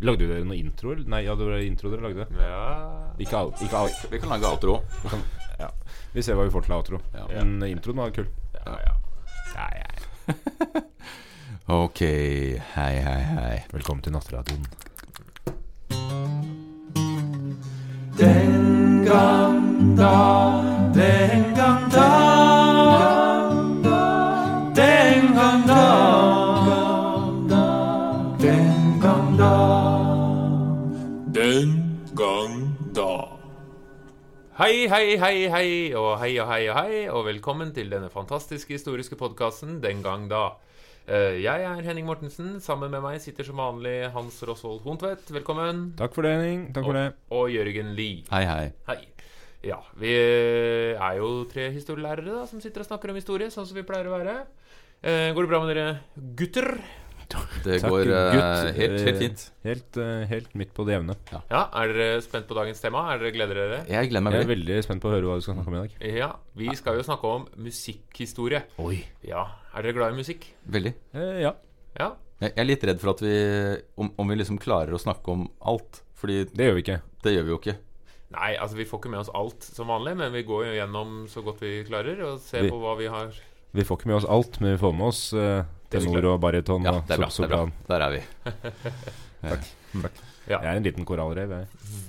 Lagde dere noe intro? eller? Nei, ja, det var intro dere lagde. Ja Ikke alt ikke all. Vi kan lage outro. Vi kan- Ja. Vi ser hva vi får til av outro. Ja. Men introen var kul. Ja, ja. Ja, ja. Ok, hei, hei, hei. Velkommen til Nattradioen. Den gang da, Hei, hei, hei, hei, og hei og hei og hei, og velkommen til denne fantastiske historiske podkasten Den gang da. Eh, Jeg er Henning Mortensen. Sammen med meg sitter som vanlig Hans Rosvold Hontvedt. Velkommen. Takk for det, Henning. Takk for det. Og Jørgen Lie. Hei, hei. Hei. Ja, vi er jo tre historielærere da, som sitter og snakker om historie, sånn som vi pleier å være. Eh, går det bra med dere gutter? Det Takk, går eh, gutt. helt, helt fint. Helt, eh, helt midt på det jevne. Ja, Er dere spent på dagens tema? Er dere Gleder dere? Jeg gleder meg Jeg er veldig. veldig spent på å høre hva du skal snakke om i dag. Ja, Vi skal jo snakke om musikkhistorie. Oi. Ja, Er dere glad i musikk? Veldig. Eh, ja, Ja. Jeg er litt redd for at vi om, om vi liksom klarer å snakke om alt. Fordi det gjør vi ikke. det gjør vi jo ikke. Nei, altså vi får ikke med oss alt som vanlig, men vi går jo gjennom så godt vi klarer, og ser Vi- på hva vi har Vi får ikke med oss alt, men vi får med oss uh, tenor og baryton Ja, og det er bra. Det er bra. sopran. Der er vi. Takk. Ja. Jeg er en liten korallrev, jeg.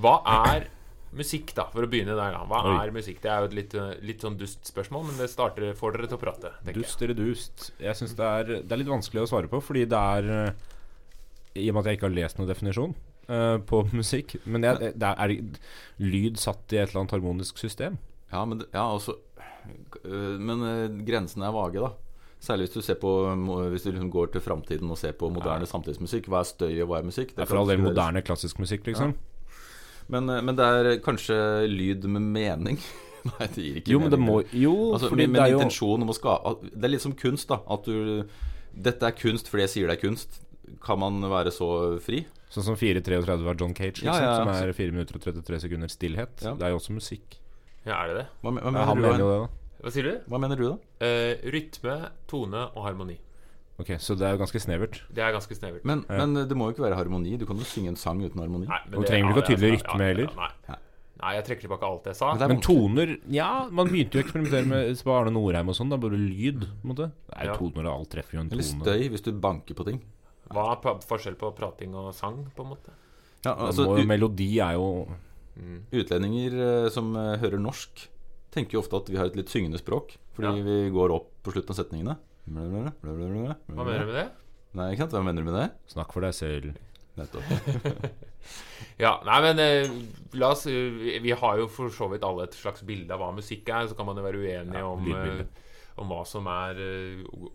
Hva er musikk, da? For å begynne der, da. Hva Oi. er musikk? Det er jo et litt, eh, litt sånn dust spørsmål, men det starter, får dere til å prate. Dust eller dust? Jeg syns det, det er litt vanskelig å svare på, fordi det er eh, I og med at jeg ikke har lest noen definisjon uh, på musikk Men jeg, det er, er lyd satt i et eller annet harmonisk system? Ja, men, ja, også, øh, men grensene er vage, da. Særlig hvis du ser på Hvis du liksom går til framtiden og ser på moderne samtidsmusikk. Hva er støy, og hva er musikk? Det er for all del moderne klassisk musikk, liksom. Men, øh, men det er kanskje lyd med mening. Nei, det gir ikke Jo, men det mening. må Jo, Altså, fordi med, det er jo intensjon om å skape Det er litt som kunst, da. At du Dette er kunst fordi jeg sier det er kunst. Kan man være så fri? Sånn som 4.33 av John Cage, liksom, Ja, ja, som er 4 minutter og 33 sekunder stillhet. Ja. Det er jo også musikk. Ja, er det det? Hva, hva, Ja, mener, han du, mener jo det, da. Hva sier du? hva mener du, da? Eh, rytme, tone og harmoni. Ok, Så det er jo ganske snevert. Det er ganske snevert. Men, Ja. men det må jo ikke være harmoni. Du kan jo synge en sang uten harmoni. Nei, men Og det- trenger du ikke ha tydelig rytme heller? Nei. Ja. nei, jeg trekker tilbake alt jeg sa. Men Men toner Ja, man begynte jo å eksperimentere med Arne Norheim og sånn. Da bare lyd. på en måte Det er Ja. toner, og alt treffer jo en tone. Eller støy, hvis du banker på ting. Hva er forskjell på prating og sang, på en måte? Ja, Altså, må, melodi er jo Mm. utlendinger eh, som eh, hører norsk, tenker jo ofte at vi har et litt syngende språk. Fordi Ja. vi går opp på slutten av setningene. Hva Hva mener du med det? Nei, ikke sant? Hva mener du med det? Snakk for deg selv. Nettopp. Ja, nei, men eh, la oss eh, vi, har jo for så vidt alle et slags bilde av hva musikk er. Så kan man jo være uenig Ja, om, eh, om hva som er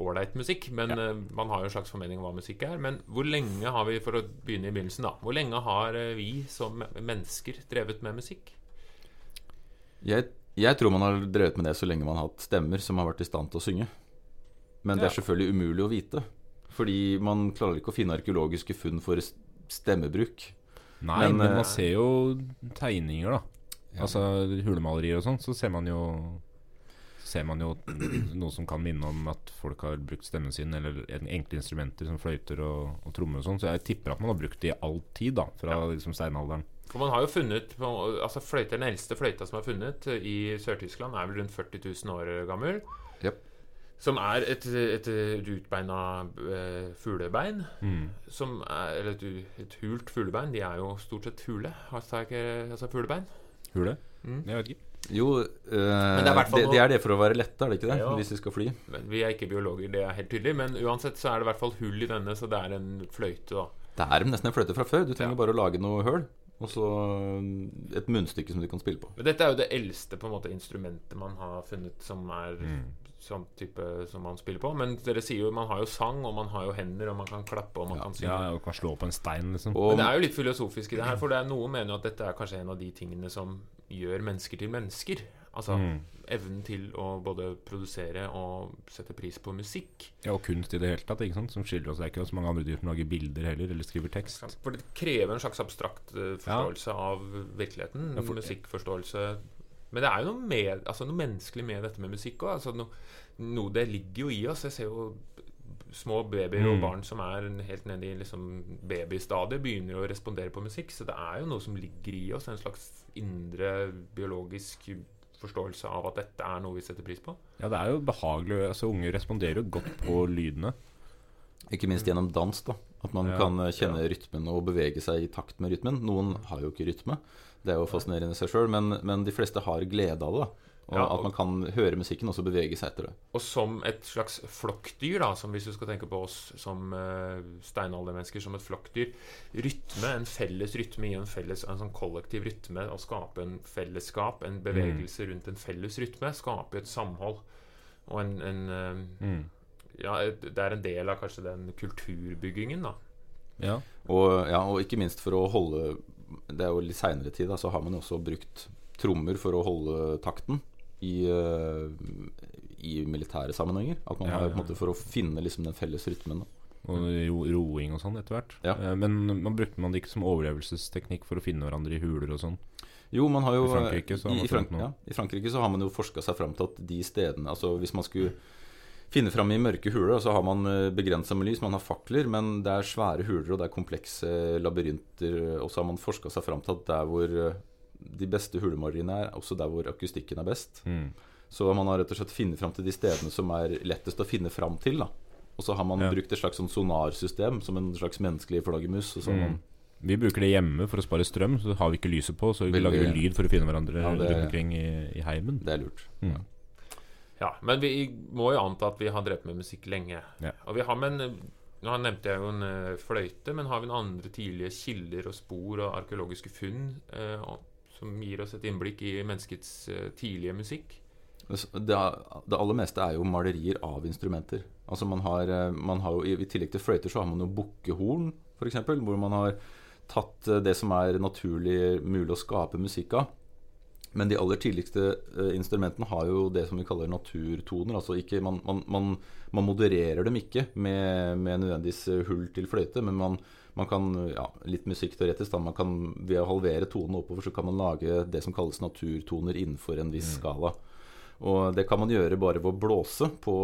ålreit uh, musikk. Men eh, man har jo en slags formening om hva musikk er. Men hvor lenge har vi, for å begynne i begynnelsen, da Hvor lenge har eh, vi som mennesker drevet med musikk? Jeg, jeg tror man har drevet med det så lenge man har hatt stemmer som har vært i stand til å synge. Men det er selvfølgelig umulig å vite. Fordi man klarer ikke å finne arkeologiske funn for stemmebruk. Nei, Men, men, eh, man ser jo tegninger, da. Altså hulemalerier og sånn. Så ser man jo Ser man jo noe som kan minne om at folk har brukt stemmen sin, eller enkle instrumenter som fløyter og, og trommer og sånn. Så jeg tipper at man har brukt det i all tid, da. Fra liksom steinalderen. For man har jo funnet Altså fløyter, Den eldste fløyta som er funnet eh, i Sør-Tyskland, er vel rundt 40 000 år gammel. Yep. Som er et, et rutbeina eh, fuglebein. Mm. Som er, eller et, et hult fuglebein. De er jo stort sett hule. Altså, altså fuglebein. Hule? Mm. Jeg vet ikke. Jo, eh, det er fall det, det er det for å være lette, er det ikke det? Ja. Hvis vi skal fly. Men Vi er ikke biologer, det er helt tydelig. Men uansett så er det i hvert fall hull i denne, så det er en fløyte. da Det er nesten en fløyte fra før. Du trenger Ja. bare å lage noe høl. Og så et munnstykke som du kan spille på. Men dette er jo det eldste på en måte instrumentet man har funnet som er Mm. sånn type som man spiller på. Men dere sier jo man har jo sang, og man har jo hender, og man kan klappe, og man Ja. kan synge. Ja, og kan slå på en stein, liksom. Og, Men det er jo litt filosofisk i det her, for det er noen mener jo at dette er kanskje en av de tingene som gjør mennesker til mennesker. Altså Mm. evnen til å både produsere og sette pris på musikk. Ja, og kunst i det hele tatt, ikke sant? som skiller oss. Det er ikke så mange andre dyr som lager bilder heller, eller skriver tekst. For det krever en slags abstrakt forståelse forståelse av virkeligheten. Ja, for- musikkforståelse. Men det er jo noe, med, altså noe menneskelig med dette med musikk òg. Altså no, noe det ligger jo i oss. Jeg ser jo små babyer og Mm. barn som er helt nede i liksom babystadiet, begynner å respondere på musikk. Så det er jo noe som ligger i oss, en slags indre biologisk forståelse av at dette er noe vi setter pris på. Ja, det er jo behagelig. Altså, Unge responderer jo godt på lydene. Ikke minst gjennom dans, da. At man Ja, kan kjenne kjenne rytmen og bevege seg i takt med rytmen. Noen har jo ikke rytme. Det er jo fascinerende i seg sjøl, men, men de fleste har glede av det. da Og Ja, og- At man kan høre musikken og så bevege seg etter det. Og som et slags flokkdyr, da, som hvis du skal tenke på oss som uh, steinaldermennesker som et flokkdyr Rytme, en felles rytme i en felles En sånn kollektiv rytme, å skape en fellesskap, en bevegelse rundt en felles rytme, Skape et samhold. Og en, en uh, Mm. Ja, det er en del av kanskje den kulturbyggingen, da. Ja. Og, ja, og ikke minst for å holde Det er jo litt seinere tid, da, så har man jo også brukt trommer for å holde takten i, eh, i militære sammenhenger. At man Ja, har på en måte For å finne liksom den felles rytmen. Da. Og ro roing og sånn etter hvert. Ja. Eh, Men man brukte man det ikke som overlevelsesteknikk for å finne hverandre i huler og sånn? Jo, man har jo I Frankrike så har i, man i, Frank ja, I Frankrike så har man jo forska seg fram til at de stedene Altså hvis man skulle finne fram i mørke huler, så har man begrensa med lys, man har fakler, men det er svære huler og det er komplekse labyrinter. Og så har man forska seg fram til at der hvor eh, de beste hulemaleriene er, også der hvor akustikken er best. Mm. Så man har rett og slett funnet fram til de stedene som er lettest å finne fram til. da Og så har man Ja. brukt et slags sånn sonarsystem, som en slags menneskelig flaggermus. Mm. Vi bruker det hjemme for å spare strøm, så har vi ikke lyset på. Så vi Veldig- lager vi lyd for å finne hverandre Ja, det- rundt omkring i, i heimen. Det er lurt. Mm. Ja, Men vi må jo anta at vi har drevet med musikk lenge. Ja. Og vi har med en Nå nevnte jeg jo en eh, fløyte, men har vi noen andre tidlige kilder og spor og arkeologiske funn eh, som gir oss et innblikk i menneskets eh, tidlige musikk? Det, det aller meste er jo malerier av instrumenter. Altså man har, eh, man har jo, I tillegg til fløyter så har man jo bukkehorn, f.eks., hvor man har tatt eh, det som er naturlig mulig å skape musikk av. Men de aller tidligste instrumentene har jo det som vi kaller naturtoner. Altså ikke, man, man, man, man modererer dem ikke med, med nødvendigvis hull til fløyte, men man, man kan ja, Litt musikkteoretisk, da. Man kan, ved å halvere tonen oppover, så kan man lage det som kalles naturtoner innenfor en viss skala. Og det kan man gjøre bare ved å blåse på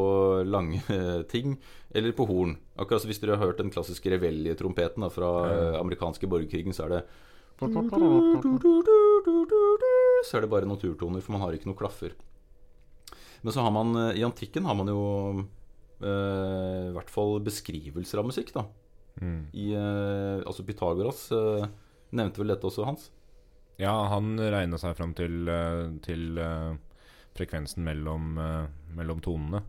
lange ting, eller på horn. Akkurat som hvis dere har hørt den klassiske reveljetrompeten fra eh, amerikanske borgerkrigen, så er det Så er det bare naturtoner, for man har ikke noe klaffer. Men så har man eh, i antikken har man jo eh, i hvert fall beskrivelser av musikk, da. Mm. I, eh, altså Pythagoras eh, nevnte vel dette også, Hans? Ja, han regna seg fram til, eh, til frekvensen mellom, mellom tonene.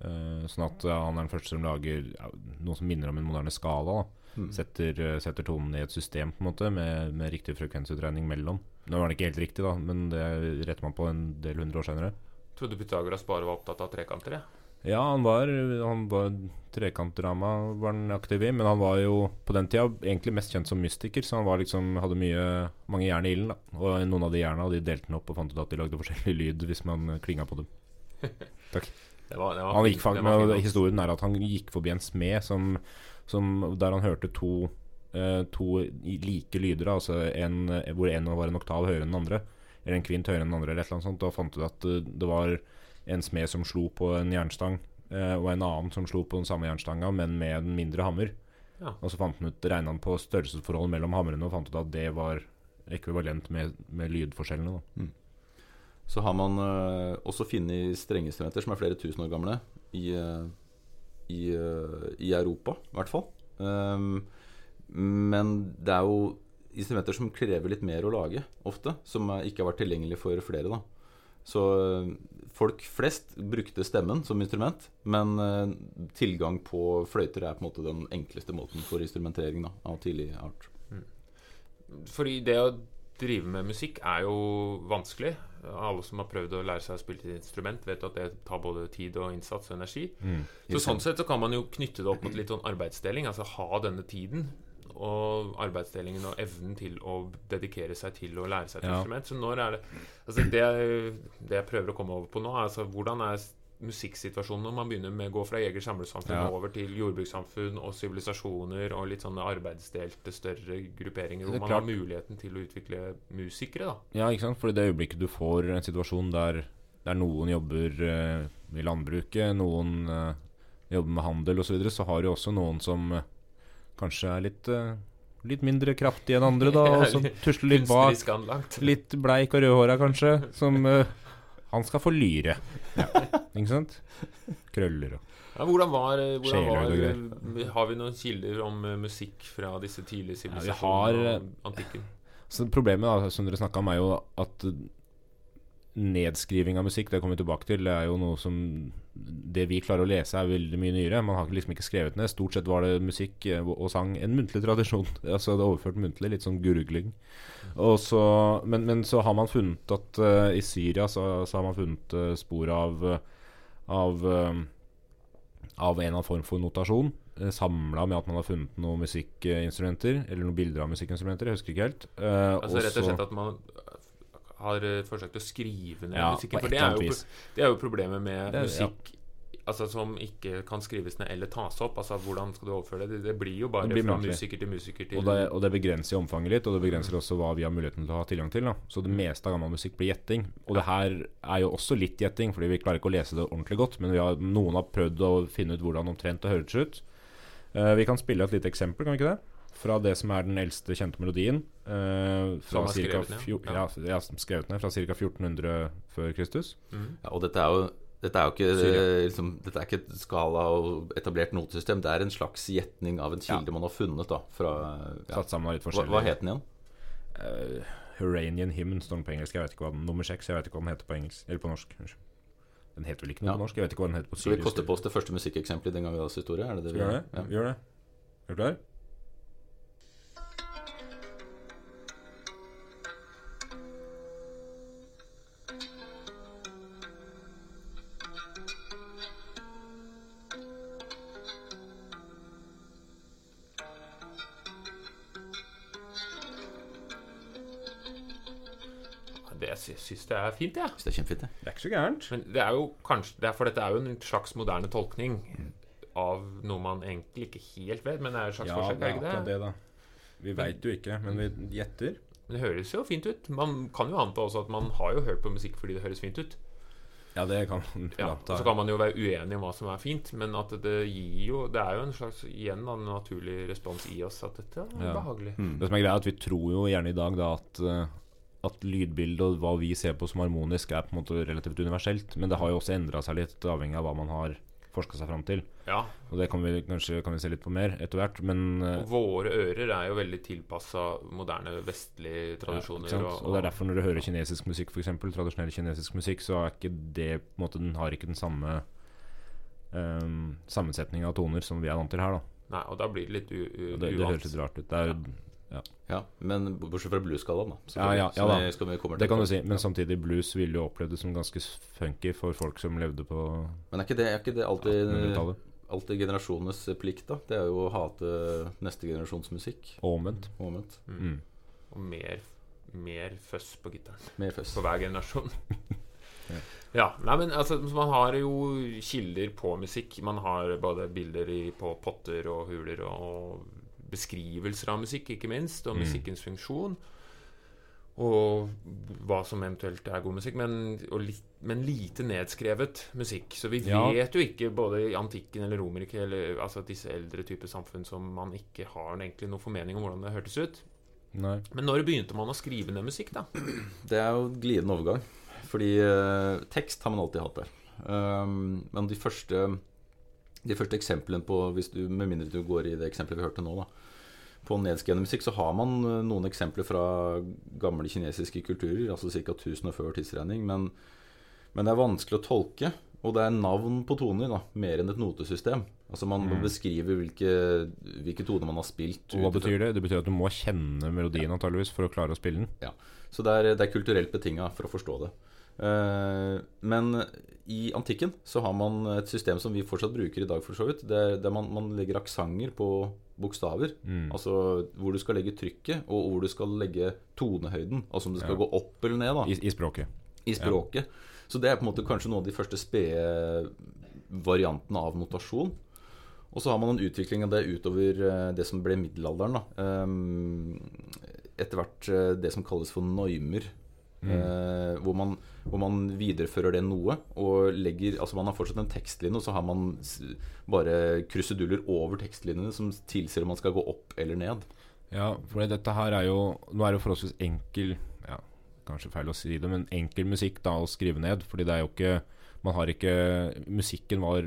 Eh, sånn at han er den første som lager ja, noe som minner om en moderne skala. Da. Mm. Setter, setter tonen i et system på en måte med, med riktig frekvensutregning mellom. Nå var det ikke helt riktig, da men det retter man på en del hundre år senere. Trodde Pythagoras bare var opptatt av trekanter? jeg. Ja, han var, han var Trekantdrama var han aktiv i, men han var jo på den tida egentlig mest kjent som mystiker, så han var liksom, hadde mye, mange jern i ilden. Og noen av de jerna de delte han opp og fant ut at de lagde forskjellig lyd hvis man klinga på dem. Det var, det var Han gikk, faktisk, var historien er at han gikk forbi en smed som, som, der han hørte to, eh, to like lyder, altså en, hvor en var en oktav høyere enn den andre, eller en kvint høyere enn den andre, eller et eller annet sånt, og fant ut at eh, det var en smed som slo på en jernstang, eh, og en annen som slo på den samme jernstanga, men med en mindre hammer. Ja. Og så fant han ut, regna han på størrelsesforholdet mellom hamrene og fant ut at det var ekvivalent med, med lydforskjellene. Da. Så har man eh, også funnet strengeinstrumenter som er flere tusen år gamle i, eh, i, i Europa, i hvert fall. Um, men det er jo instrumenter som krever litt mer å lage, ofte. Som ikke har vært tilgjengelig for flere. da Så folk flest brukte stemmen som instrument, men eh, tilgang på fløyter er på en måte den enkleste måten for instrumentering da, av tidlig art. Fordi det å drive med musikk er jo vanskelig. Alle som har prøvd å lære seg å spille et instrument, vet at det tar både tid og innsats og energi. Så sånn sett så kan man jo knytte det opp mot litt sånn arbeidsdeling. Altså ha denne tiden og arbeidsdelingen og evnen til å dedikere seg til å lære seg et Ja. instrument. Så når er det Altså det, det jeg prøver å komme over på nå, er altså hvordan er musikksituasjonen når man begynner med å gå fra jeger-samlersamfunn Ja. over til jordbrukssamfunn og sivilisasjoner og litt sånne arbeidsdelte, større grupperinger er hvor man har muligheten til å utvikle musikere, da. Ja, ikke sant? For i det øyeblikket du får en situasjon der, der noen jobber eh, i landbruket, noen, eh, jobber med handel osv., så, videre, så har du også noen som eh, kanskje er litt eh, Litt mindre kraftige enn andre, da, og som tusler litt bak. Litt bleik og rødhåra, kanskje. Som uh, Han skal få lyre. Ikke sant? Krøller og Ja, hvordan var, eh, hvordan var Har vi noen kilder om musikk fra disse tidlige vi sivilisasjonene har, eh, og antikken? Så Problemet da, som dere snakka om, er jo at nedskriving av musikk, det kommer vi tilbake til, det er jo noe som Det vi klarer å lese, er veldig mye nyere. Man har liksom ikke skrevet ned. Stort sett var det musikk eh, og sang en muntlig tradisjon. Altså det er overført muntlig, litt sånn gurgling. Og så, men, men så har man funnet at uh, i Syria så, så har man funnet uh, spor av av, uh, av en eller annen form for notasjon. Samla med at man har funnet noen musikkinstrumenter, eller noen bilder av musikkinstrumenter. Jeg husker ikke helt. Altså rett og slett at man har eh, forsøkt å skrive ned Ja, musikken. For det er, jo, det er jo problemet med Det musikk musikk Altså som ikke kan skrives ned eller tas opp. Altså Hvordan skal du overføre det? Det, det blir jo bare blir fra musiker til musiker til Og det, og det begrenser omfanget litt, og det begrenser også hva vi har muligheten til å ha tilgang til. Da. Så det meste av gammel musikk blir gjetting. Og det her er jo også litt gjetting, fordi vi klarer ikke å lese det ordentlig godt. Men vi har, noen har prøvd å finne ut hvordan omtrent det høres ut. Uh, vi kan spille et lite eksempel, kan vi ikke det? Fra det som er den eldste kjente melodien. Fra Som er skrevet ned, ja. ja. Skrevet ned fra ca. 1400 før Kristus. Mm. Ja, og dette er jo dette er jo ikke, eh, liksom, dette er ikke et skala og etablert notesystem. Det er en slags gjetning av en kilde man har funnet. da fra, hva, hva het den igjen? Uh, Hymn står den på engelsk. Jeg vet ikke hva den Nummer seks. Jeg vet ikke hva den heter på engelsk. Eller på norsk. Unnskyld. Den heter vel ikke noe på norsk? Jeg vet ikke hva den heter på Skal vi koste på oss det første musikkeksempelet i den gangen vi hadde historie? Er det det vi gjøre det? Ja. Gjør det. Er du klar? Syns det er fint, jeg. Synes det er kjempefint, det. Det er ikke så gærent. Men det er jo kanskje det er, For dette er jo en slags moderne tolkning av noe man egentlig ikke helt vet. Men det er et slags Ja, forsøk, er ikke det? det, da. Vi veit jo ikke, men vi gjetter. Men det høres jo fint ut. Man kan jo anta også at man har jo hørt på musikk fordi det høres fint ut. Ja, det kan man Ja, anta. og Så kan man jo være uenig om hva som er fint, men at det gir jo Det er jo en slags igjen en naturlig respons i oss at dette er Ja. behagelig. Mm. Det som er greia, er at vi tror jo gjerne i dag da at eh, at lydbildet og hva vi ser på som harmonisk, er på en måte relativt universelt. Men det har jo også endra seg litt, avhengig av hva man har forska seg fram til. Ja, Og det kan vi kanskje kan vi se litt på mer etter hvert. Men eh, og våre ører er jo veldig tilpassa moderne vestlige tradisjoner. Ja, og, og det er derfor når du hører kinesisk musikk, f.eks., tradisjonell kinesisk musikk, så er ikke det på en måte Den har ikke den samme um, sammensetning av toner som vi er vant til her. da Nei, og da blir det litt u u det, det høres litt rart ut. Det, er, Ja, Men bortsett fra bluesskalaen, da. Så Ja, ja, skal ja vi- da. skal vi det kan du si, men samtidig blues ville jo opplevd det som ganske funky for folk som levde på Men er ikke det, er ikke det alltid, 1800-tallet. alltid generasjonenes plikt, da? Det er jo å hate neste generasjons musikk. Og omvendt. Omvendt. Mm. Og mer, mer føss på gitaren Mer føss. for hver generasjon. Ja. ja, nei, men altså Man har jo kilder på musikk. Man har både bilder i, på potter og huler og beskrivelser av musikk, ikke minst, og Mm. musikkens funksjon. Og hva som eventuelt er god musikk, men, og litt, men lite nedskrevet musikk. Så vi Ja. vet jo ikke, både i antikken eller Romerike, eller altså disse eldre typer samfunn, som man ikke har egentlig noen formening om hvordan det hørtes ut. Nei. Men når begynte man å skrive ned musikk, da? Det er jo glidende overgang. Fordi eh, tekst har man alltid hatt der. Um, men de første, de første eksemplene på du, Med mindre du går i det eksempelet vi hørte nå, da. På nedskrevet musikk så har man eh, noen eksempler fra gamle kinesiske kulturer, altså ca. 1000 år før tidsregning. Men, men det er vanskelig å tolke. Og det er navn på toner, da, mer enn et notesystem. Altså Man Mm. beskriver hvilke, hvilke toner man har spilt. Og hva betyr det? Det betyr at du må kjenne melodien antageligvis for å klare å spille den. Ja, Så det er, det er kulturelt betinga for å forstå det. Eh, men i antikken så har man et system som vi fortsatt bruker i dag, for så vidt. Det er der man, man legger aksenter på bokstaver. Mm. Altså hvor du skal legge trykket, og hvor du skal legge tonehøyden. Altså om det skal Ja. gå opp eller ned da, I, I språket. i språket. Så det er på en måte kanskje noen av de første spede variantene av notasjon. Og så har man en utvikling av det utover eh, det som ble middelalderen. da. Ehm, Etter hvert eh, det som kalles for noimer. Mm. Eh, hvor, man, hvor man viderefører det noe. Og legger Altså man har fortsatt en tekstlinje, og så har man bare kruseduller over tekstlinjene som tilsier om man skal gå opp eller ned. Ja, for dette her er jo Nå er det forholdsvis enkel Ja, kanskje feil å si det, men enkel musikk da å skrive ned. Fordi det er jo ikke Man har ikke Musikken var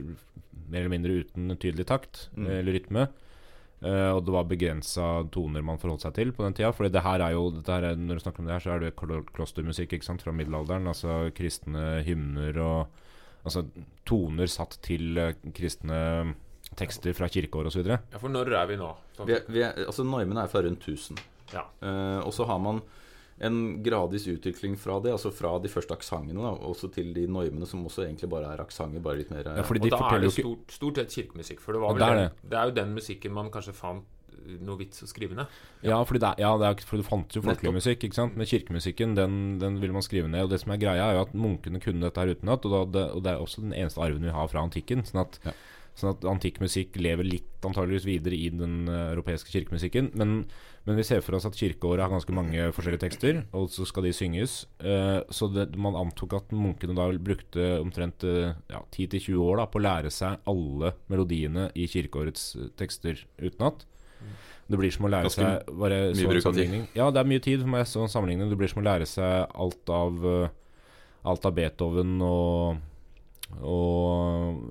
mer eller mindre uten tydelig takt Mm. eller rytme. Eh, og det var begrensa toner man forholdt seg til på den tida. Fordi det her er jo dette her er, Når du snakker om det her, så er det klostermusikk ikke sant, fra middelalderen. Altså kristne hymner og Altså toner satt til eh, kristne tekster fra kirkeår osv. Ja, for når er vi nå? Sånn. Vi er, vi er, altså Normene er fra rundt 1000. Ja. Uh, og så har man en gradvis utvikling fra det, altså fra de første aksentene også til de normene som også egentlig bare er aksenter, bare litt mer eh, Ja, Og da er det stort, stort sett kirkemusikk. For det, var vel det er den, det er jo den musikken man kanskje fant eh, noe vits å skrive ned. Ja, fordi det, ja, det er, for det fantes jo folkelig musikk. ikke sant? Men kirkemusikken den, den ville man skrive ned. Og det som er greia, er jo at munkene kunne dette her utenat. Og, det, og det er også den eneste arven vi har fra antikken. Sånn at, Ja. sånn at antikk musikk lever litt antageligvis videre i den eh, europeiske kirkemusikken. Men, men vi ser for oss at kirkeåret har ganske mange forskjellige tekster, og så skal de synges. Eh, så det, man antok at munkene da brukte omtrent eh, ja, 10-20 år da, på å lære seg alle melodiene i kirkeårets eh, tekster utenat. Det blir som å lære Ganske seg bare mye bruk av tid. Ja, det er mye tid for meg sånn sammenligning. Det blir som å lære seg alt av Alt av Beethoven og og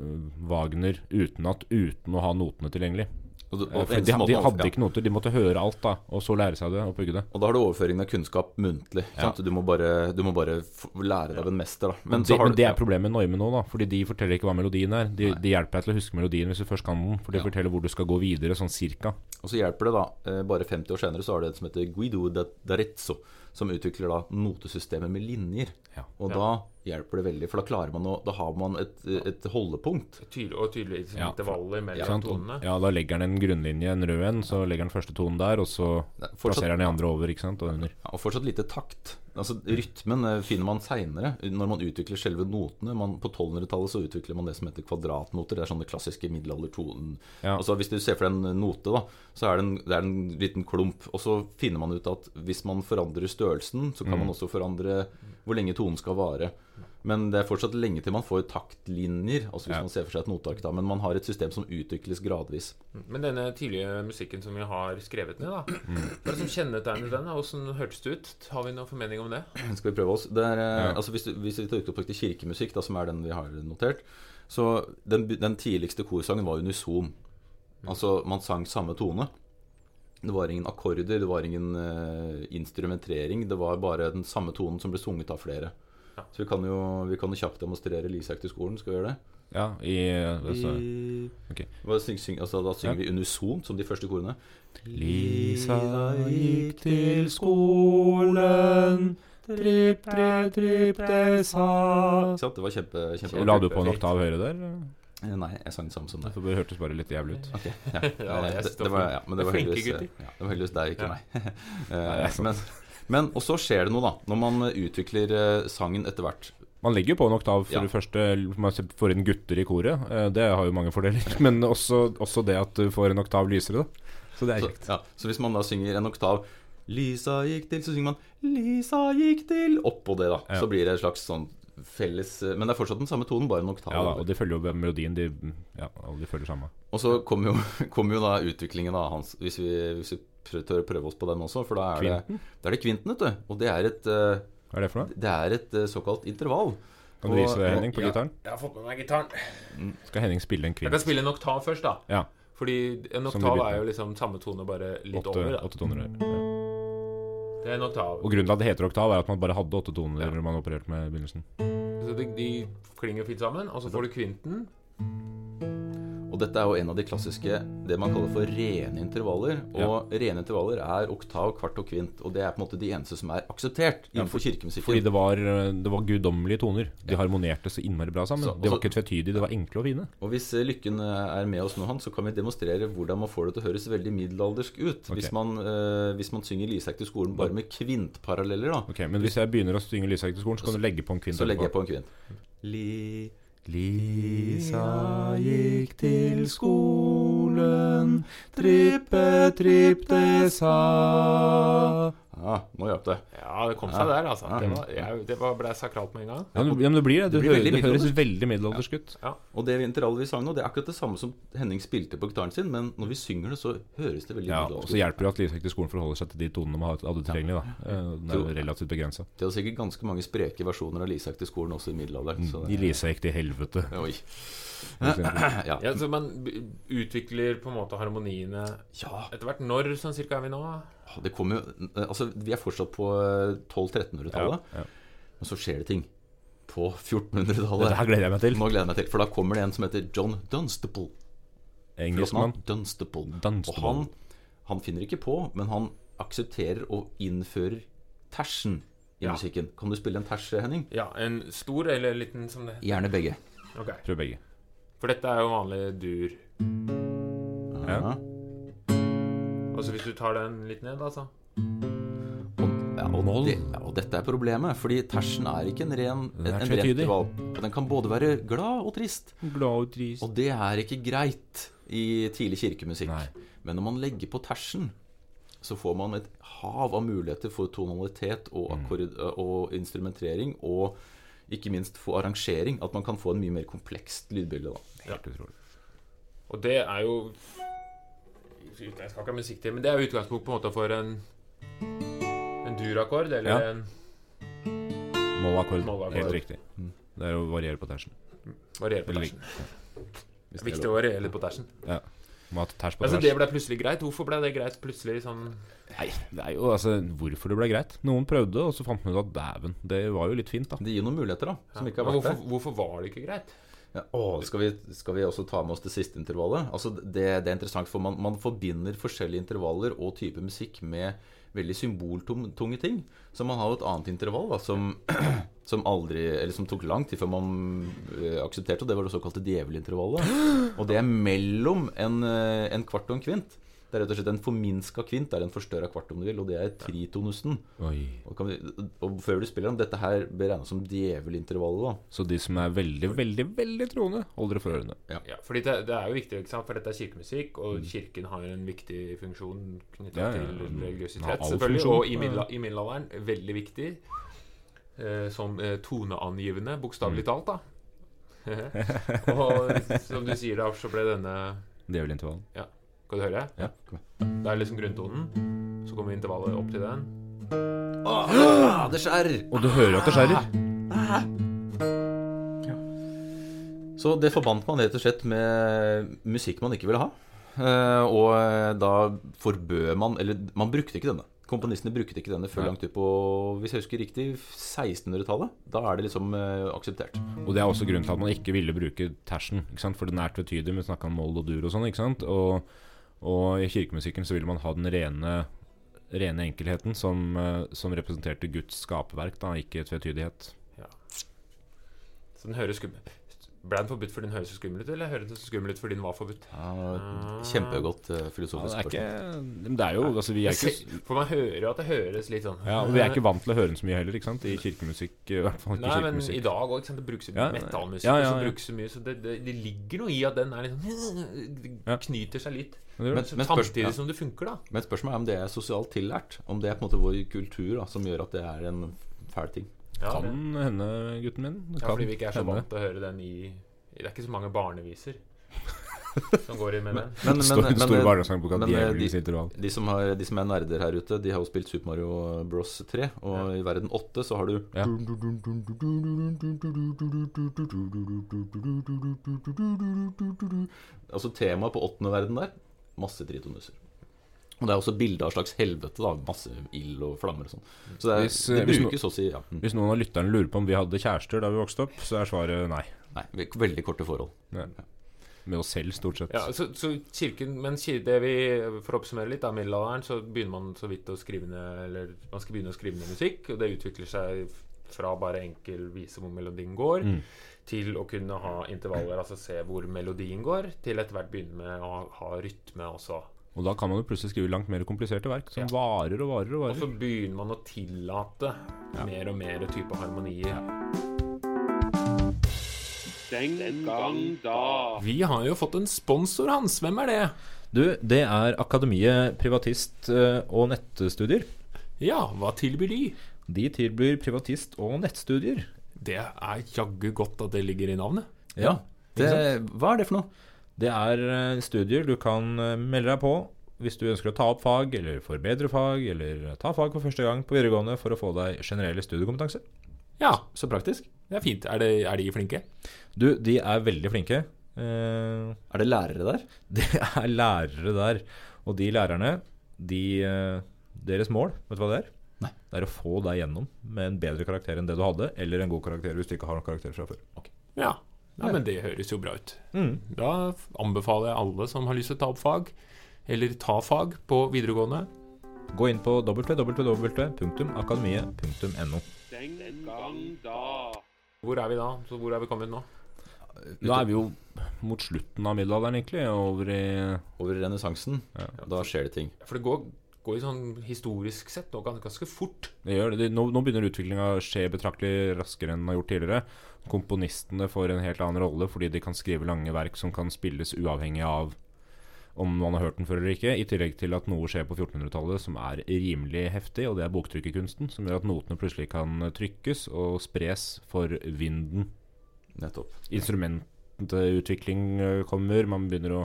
Wagner utenat uten å ha notene tilgjengelig. Og, det- Eh, og de, de hadde ikke noter, de måtte høre alt da og så lære seg det og pugge det. Og da har du overføringen av kunnskap muntlig. Ja. Du må bare, du må bare lære deg av en mester. Da. Men, det, har men det er problemet med Neumann nå, da fordi de forteller ikke hva melodien er. De, de hjelper deg til å huske melodien hvis du først kan den, for de Ja. forteller hvor du skal gå videre, sånn cirka. Og så hjelper det da, eh, bare 50 år senere, så har du et som heter Guido da- d'Arezzo, som utvikler da notesystemet med linjer. Ja. Og da hjelper det veldig, for da klarer man å Da har man et, et holdepunkt. Tydelig, og tydelig liksom, Ja. intervaller mellom ja, tonene. Ja, da legger han en grunnlinje, en rød en, så legger han første tonen der, og så fortsatt, plasserer han de andre over, ikke sant, og under. ja, og fortsatt lite takt. Altså Rytmen eh, finner man seinere, når man utvikler selve notene. Man, på 1200-tallet så utvikler man det som heter kvadratnoter. Det er sånne klassiske middelaldertonen. Ja. Altså Hvis du ser for deg en note, da så er det en, det er en liten klump. Og så finner man ut at hvis man forandrer størrelsen, så kan Mm. man også forandre hvor lenge tonen skal vare. Men det er fortsatt lenge til man får taktlinjer. Altså hvis Ja. man ser for seg et noteark da Men man har et system som utvikles gradvis. Men denne tidlige musikken som vi har skrevet ned, da Mm. hva er det som kjennetegner den? Åssen hørtes det ut? Har vi noen formening om det? Skal vi prøve oss? Det er, eh, Ja. altså hvis, hvis vi tar utgangspunkt i kirkemusikk, da, som er den vi har notert Så den, den tidligste korsangen var unison. Altså man sang samme tone. Det var ingen akkorder, det var ingen uh, instrumentering. Det var bare den samme tonen som ble sunget av flere. Ja. Så vi kan jo, vi kan jo kjapt demonstrere Lisak til skolen. Skal vi gjøre det? Ja, i altså, ok. Hva syng, syng, altså, da synger Ja. vi unisont, som de første korene. Lisa gikk til skolen, tripp, tripp, tripp, det sa Ikke sant? Det var kjempe, kjempe La du på en oktav høyere der? Eh, Nei, jeg sang det samme som deg. Det hørtes bare litt jævlig ut. Okay, ja. Ja, Eh, det, det det var ja, men det var heldigvis, ja, det var heldigvis deg, ikke Ja. meg. Eh, men, men og så skjer det noe, da. Når man utvikler eh, sangen etter hvert. Man legger jo på en oktav for Ja. det første. Man får inn gutter i koret. Eh, Det har jo mange fordeler. Men også, også det at du får en oktav lysere. Da. Så det er Så, ja, så hvis man da synger en oktav Lisa gikk til, så synger man Lisa gikk til Oppå det, da. Ja. Så blir det et slags sånn felles eh, Men det er fortsatt den samme tonen, bare en oktav. Ja da, og de følger jo melodien. De, ja, og de følger samme. Og så kommer jo, kom jo da utviklingen av hans Hvis vi, hvis vi prøver, tør å prøve oss på den også, for da er det, da er det kvinten, vet du. Og det er et, eh, Hva er det for noe? det er et eh, såkalt intervall. Kan du Og- vise det, Henning, på Ja. gitaren? Jeg har fått med meg gitaren. Skal Henning spille en kvint? Jeg kan spille en oktav først, da. Ja. Fordi en oktav er jo liksom samme tone, bare litt Åtte, over. da åtte toner. Ja. Det er en oktav. Og grunnen til at det heter oktav, er at man bare hadde åtte toner Ja. når man opererte med begynnelsen. Så de, de klinger fint sammen, og så får du kvinten. Dette er jo en av de klassiske det man kaller for rene intervaller. Og rene intervaller er oktav, kvart og kvint. Og det er på en måte de eneste som er akseptert innenfor kirkemusikken. Fordi det var, det var guddommelige toner. De harmonerte så innmari bra sammen. Så- de var også- ikke tvetydige, de var enkle og fine. Og hvis eh, Lykken eh, er med oss nå, Hans, så kan vi demonstrere hvordan man får det til å høres veldig middelaldersk ut. Okay. Hvis, man, øh, hvis man synger Lisak til skolen bare med kvintparalleller, da. Ok, Men hvis jeg begynner å synge Lysak til skolen, så kan du legge på en kvint Så legger jeg på en kvint. Li... Lisa gikk til skolen, trippe, tripp, det sa. Ja, nå hjalp det. Ja, det kom seg der, altså. Det, var, jeg, det var, ble sakralt med en gang. Ja, men, det blir det. Det, Det blir hører, veldig det høres veldig middelaldersk ut. Og det intervallet vi sang nå, det er akkurat det samme som Henning spilte på gitaren sin, men når vi synger det, så høres det veldig Ja, og middelaldersk så hjelper det at Lise skolen forholder seg til de tonene man hadde tilgjengelig. da Den Det er jo relativt begrensa. De hadde sikkert ganske mange spreke versjoner av Lisak til skolen også i middelalderen. Så De det, Lise gikk til helvete. Oi. Ja. Ja, så man utvikler på en måte harmoniene ja, etter hvert. Når sånn cirka er vi nå? Det kommer jo Altså, vi er fortsatt på eh, 1200-1300-tallet, Ja, ja. men så skjer det ting. På 1400-tallet. her gleder jeg meg til. Nå gleder jeg meg til, for da kommer det en som heter John Dunstable. Engelskmann. Dunstable. Dunstable. Og han, han finner ikke på, men han aksepterer og innfører tersen i Ja. musikken. Kan du spille en ters, Henning? Ja, En stor eller liten som det Gjerne begge. Okay. Prøv begge. For dette er jo vanlig dur. Ja. Og så hvis du tar den litt ned, altså Og, ja, og, det, ja, og dette er problemet, fordi tersen er ikke en ren, Den en, en ren Og den kan både være glad og trist. Glad og trist. Og det er ikke greit i tidlig kirkemusikk. Nei. Men når man legger på tersen, så får man et hav av muligheter for tonalitet og, Mm. akkord, og instrumentering, og ikke minst for arrangering. At man kan få en mye mer komplekst lydbilde. Da. Helt utrolig. Og det er jo Jeg skal ikke ha musikk til, men det er jo utgangspunkt på en måte for en En durakkord, eller Ja. en Mollakkord. Mollakkord. Helt riktig. Mm. Det er å variere på tersen. variere på tersen. Det er Viktig å variere litt på tersen. Må ha ters på Altså, det ble plutselig greit. Hvorfor ble det greit plutselig sånn Nei, det er jo altså hvorfor det ble greit. Noen prøvde, og så fant man ut at dæven, det var jo litt fint, da. Det gir noen muligheter, da, som ikke har vært hvorfor, hvorfor var det ikke greit? Ja, å, skal, vi, skal vi også ta med oss det siste intervallet? Altså, det, det er interessant, for man, man forbinder forskjellige intervaller og type musikk med veldig symboltunge ting. Så man har jo et annet intervall da, som, som aldri som tok lang tid før man uh, aksepterte, og det var det såkalte djevelintervallet. Og det er mellom en, eh, en kvart og en kvint. Det er rett og slett en forminska kvint. Det er en forstørra kvart, om du vil, og det er tritonusen. Oi. Og, kan vi, og før du spiller den, dette her blir regnes som djevelintervallet, da. Så de som er veldig, veldig, veldig troende, holder det for ørene. Ja, fordi det, det er jo viktig, ikke sant? for dette er kirkemusikk, og kirken har en viktig funksjon knytta Ja, ja, til ja. Ja, religiøsitet, selvfølgelig. funksjon. Og i, midla, i middelalderen veldig viktig. Eh, som eh, toneangivende, bokstavelig talt, da. og som du sier, da, så ble denne Djevelintervallen. Skal du høre? Ja. Det er liksom grunntonen. Så kommer intervallet opp til den. Åh, det skjærer! Og du hører at det skjærer. Så det forbandt man rett og slett med musikk man ikke ville ha. Eh, og eh, da forbød man Eller man brukte ikke denne. Komponistene brukte ikke denne før langt ut på hvis jeg husker riktig, 1600-tallet. Da er det liksom eh, akseptert. Og det er også grunnen til at man ikke ville bruke tersen. Ikke sant? For nært er tvetydig. Vi snakka om moll og dur og sånn. ikke sant? Og, og i kirkemusikken så ville man ha den rene, rene enkelheten som, eh, som representerte Guds skaperverk, da, ikke tvetydighet. Så den høres skummel Ble den forbudt fordi den høres så skummel ut, eller høres den så skummel ut fordi den var forbudt? Ja, kjempegodt eh, filosofisk det er spørsmål. men det er jo altså, Vi er ikke For man hører jo at det høres litt sånn ja, og Vi er ikke vant til å høre den så mye heller, ikke sant? I kirkemusikk. I hvert fall ikke Nei, men i dag òg. Det brukes jo Ja, metallmusikk ja, ja, ja. brukes så mye, så det, det, det ligger noe i at den er Det knyter seg litt. Men Men- men samtidig ja. som det funker, da. Men spørsmålet er om det er sosialt tillært. Om det er på en måte vår kultur da, som gjør at det er en fæl ting. Ja, kan det, hende, gutten min. Det ja, kan fordi vi ikke er så hende. vant til å høre den i Det er ikke så mange barneviser som går i med den. Men, de- de, som har, de som er nerder her ute, de har jo spilt Super Mario Bros 3. Og i verden 8 så har du Ja. Altså temaet på åttende verden der masse tritonuser. Og det er også bilde av slags helvete. da Masse ild og flammer og sånn. Så det, er, Hvis, eh, det brukes også i ja. mm. Hvis noen av lytterne lurer på om vi hadde kjærester da vi vokste opp, så er svaret nei. Nei, veldig korte forhold. Med oss selv, stort sett. Ja, så, så kirken Men det vi For å oppsummere litt, da, middelalderen, så begynner man så vidt å skrive ned Eller man skal begynne å skrive ned musikk, og det utvikler seg fra bare enkel vise hvor melodien går, Mm. til å kunne ha intervaller, altså se hvor melodien går, til etter hvert begynne med å ha, ha rytme også. Og da kan man jo plutselig skrive langt mer kompliserte verk, som Ja. varer og varer og varer. Og så begynner man å tillate mer og mer type harmonier. Den gang da. Vi har jo fått en sponsor, Hans. Hvem er det? Du, det er Akademiet privatist eh, og nettstudier. Ja, hva tilbyr de? De tilbyr privatist- og nettstudier. Det er jaggu godt at det ligger i navnet. Ja. Det, hva er det for noe? Det er eh, studier du kan eh, melde deg på hvis du ønsker å ta opp fag, eller forbedre fag, eller ta fag for første gang på videregående for å få deg generelle studiekompetanse. Ja, Så praktisk. det er fint. Er, det, er de flinke? Du, de er veldig flinke. Uh, Er det lærere der? Det er lærere der. Og de lærerne, de, deres mål, vet du hva det er? Nei. Det er å få deg gjennom med en bedre karakter enn det du hadde, eller en god karakter hvis du ikke har noen karakter fra før. Ja. Ja, men det høres jo bra ut. Mm. Da anbefaler jeg alle som har lyst til å ta opp fag, eller ta fag på videregående. Gå inn på www.akademiet.no. Den gang da. Hvor er vi da? Så hvor er vi kommet nå? Nå er vi jo mot slutten av middelalderen, egentlig, over i Over renessansen. Ja. Da skjer det ting. For det går, går jo sånn historisk sett nå ganske, fort. Det gjør det. Det- Nå, nå begynner utviklinga å skje betraktelig raskere enn den har gjort tidligere. Komponistene får en helt annen rolle fordi de kan skrive lange verk som kan spilles uavhengig av om man har hørt den før eller ikke. I tillegg til at noe skjer på 1400-tallet som er rimelig heftig, og det er boktrykkerkunsten. Som gjør at notene plutselig kan trykkes og spres for vinden. Nettopp. Instrumentutvikling eh, kommer. Man begynner å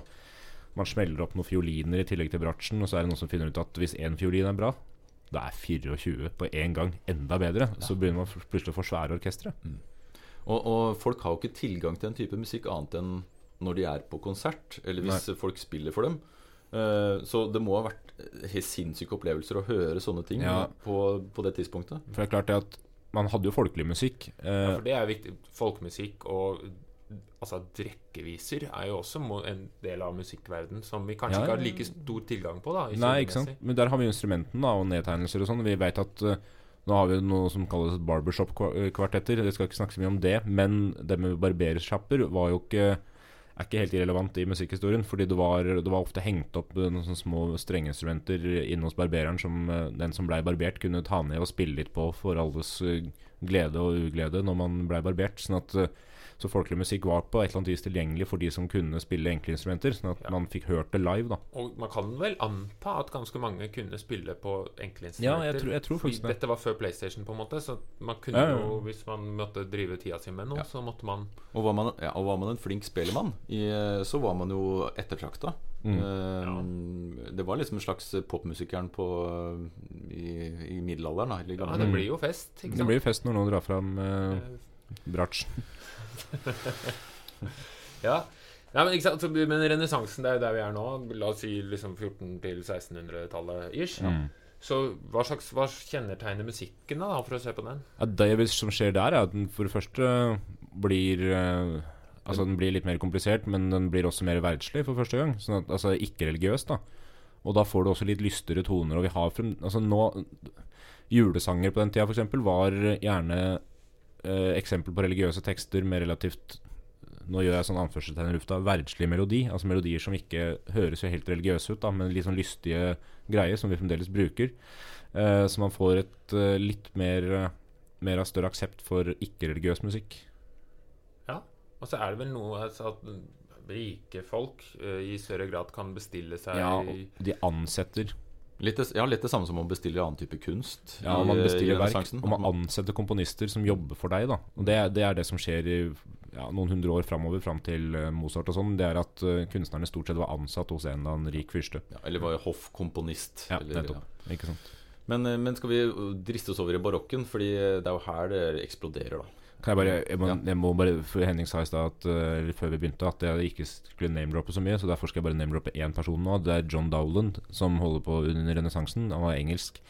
Man smeller opp noen fioliner i tillegg til bratsjen, og så er det noen som finner ut at hvis én fiolin er bra, da er 24 på én gang enda bedre. Så begynner man plutselig å få svære orkestre. Og, og folk har jo ikke tilgang til en type musikk annet enn når de er på konsert, eller hvis folk spiller for dem. Uh, så det må ha vært helt sinnssyke opplevelser å høre sånne ting Ja. på, på det tidspunktet. For det er klart det at man hadde jo folkelig musikk. Ja, Eh, for det er viktig. Folkemusikk og altså drekkeviser er jo også en del av musikkverden som vi kanskje Ja, ikke har like stor tilgang på. da nei, ikke sant. Men der har vi jo instrumenten da, og nedtegnelser og sånn. Vi vet at eh, nå har vi noe som kalles barbershop-kvartetter. Vi skal ikke snakke så mye om det. Men det med barbersjapper er ikke helt irrelevant i musikkhistorien. Fordi det var, det var ofte hengt opp noen sånne små strengeinstrumenter inne hos barbereren som eh, den som blei barbert, kunne ta ned og spille litt på for alles eh, glede og uglede når man blei barbert. Sånn at eh, så folkelig musikk var på et eller annet vis tilgjengelig for de som kunne spille enkle instrumenter. Sånn at Ja. man fikk hørt det live, da. Og man kan vel anta at ganske mange kunne spille på enkle instrumenter. Ja, jeg tror- jeg tror faktisk det. Dette var før PlayStation, på en måte. Så man kunne Ja, ja, jo, hvis man måtte drive tida si med noe, Ja. så måtte man Og var man, ja, og var man en flink spellemann, eh, så var man jo ettertrakta. Mm. Eh, Det var liksom en slags popmusikeren på, eh, i, i middelalderen. Da, eller Ja, det blir jo fest, ikke Det blir jo fest når noen drar fram uh, Eh, bratsj. Ja. ja men, sant? Men renessansen, det er jo der vi er nå. La oss si liksom 1400- til 1600-tallet ish. Mm. Så hva slags Hva kjennetegner musikken, da, for å se på den? Ja, det som skjer der, er at den for det første blir eh, Altså Den blir litt mer komplisert, men den blir også mer verdslig for første gang. Sånn at, altså ikke-religiøs, da. Og da får du også litt lystigere toner. Og vi har frem, altså nå Julesanger på den tida f.eks. var gjerne eh, eksempel på religiøse tekster med relativt Nå gjør jeg sånn anførselstegn i lufta verdslig melodi. Altså melodier som ikke høres jo helt religiøse ut, da men litt sånn lystige greier som vi fremdeles bruker. Eh, så man får et eh, litt mer Mer av større aksept for ikke-religiøs musikk. Ja. Og så er det vel noe altså, at rike folk uh, i større grad kan bestille seg Ja, de ansetter Litt ja, litt det samme som man bestiller annen type kunst. Ja, man i bestiller verk, og man ansetter komponister som jobber for deg. da Og Det, det er det som skjer i ja, noen hundre år framover, fram til eh, Mozart og sånn. Det er at eh, kunstnerne stort sett var ansatt hos en eller annen rik fyrste. Ja, eller var hoffkomponist. Ja, eller, nettopp. Ikke sant Men, eh, men skal vi driste oss over i barokken? Fordi det er jo her det eksploderer, da. Kan jeg bare Jeg må, jeg må bare For Henning sa i stad at, eh, før vi begynte at jeg ikke skulle name-droppe så mye, så derfor skal jeg bare name-droppe én person nå. Det er John Dowland, som holder på under renessansen. Han var engelsk.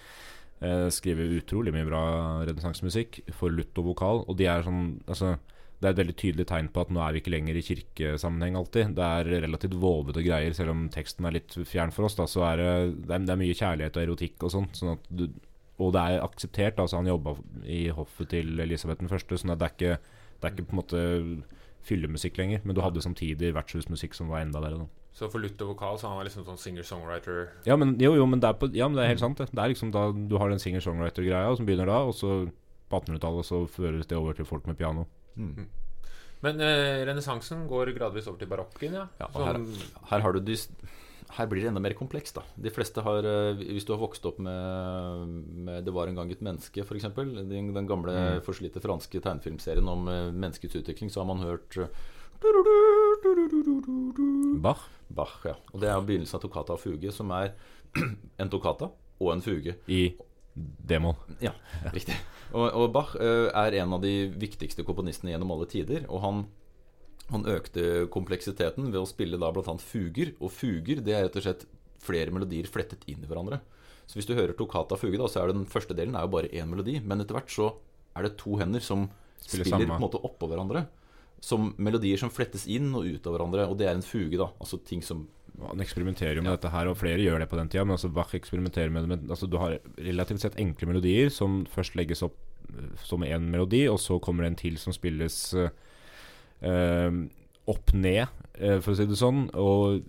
Uh, skriver utrolig mye bra renessansemusikk for lutt og vokal. Og de er sånn Altså det er et veldig tydelig tegn på at nå er vi ikke lenger i kirkesammenheng alltid. Det er relativt vovete greier, selv om teksten er litt fjern for oss. Da, så er det, det, er mye kjærlighet og erotikk og sånt. sånn at du, og det er akseptert. Altså Han jobba i hoffet til Elisabeth den første, sånn at det er ikke, det er ikke på en måte fyllemusikk lenger. Men du hadde samtidig vertshusmusikk som var enda verre. Da. Så for lutt og vokal så han var liksom sånn singer-songwriter Ja, men, jo, jo, men det er, på, ja, men det er helt sant. Det. det er liksom da du har den singer-songwriter-greia som begynner da, og så på 1800-tallet så føres det over til folk med piano. Men eh, renessansen går gradvis over til barokken, ja. Ja, og her, her har du de, her blir det enda mer komplekst. da De fleste har eh, Hvis du har vokst opp med, med 'Det var en gang et menneske', f.eks., den, den gamle Mm. forslitte franske tegnefilmserien om eh, menneskets utvikling, så har man hørt eh, Bach. Bach. ja Og det er begynnelsen av toccata og fuge, som er en toccata og en fuge. I d-moll. Ja, riktig. Og, og Bach er en av de viktigste komponistene gjennom alle tider. Og han, han økte kompleksiteten ved å spille da bl.a. fuger. Og fuger det er rett og slett flere melodier flettet inn i hverandre. Så hvis du hører toccata fuge, da, så er den første delen er jo bare én melodi. Men etter hvert så er det to hender som Spiller spiller, på en måte oppå hverandre. Som melodier som flettes inn og ut av hverandre. Og det er en fuge, da. Altså ting som Han eksperimenterer jo med dette her, og flere gjør det på den tida. Men altså Bach eksperimenterer med det Men altså Du har relativt sett enkle melodier som først legges opp eh, som én melodi, og så kommer det en til som spilles eh, opp ned, eh, for å si det sånn. Og,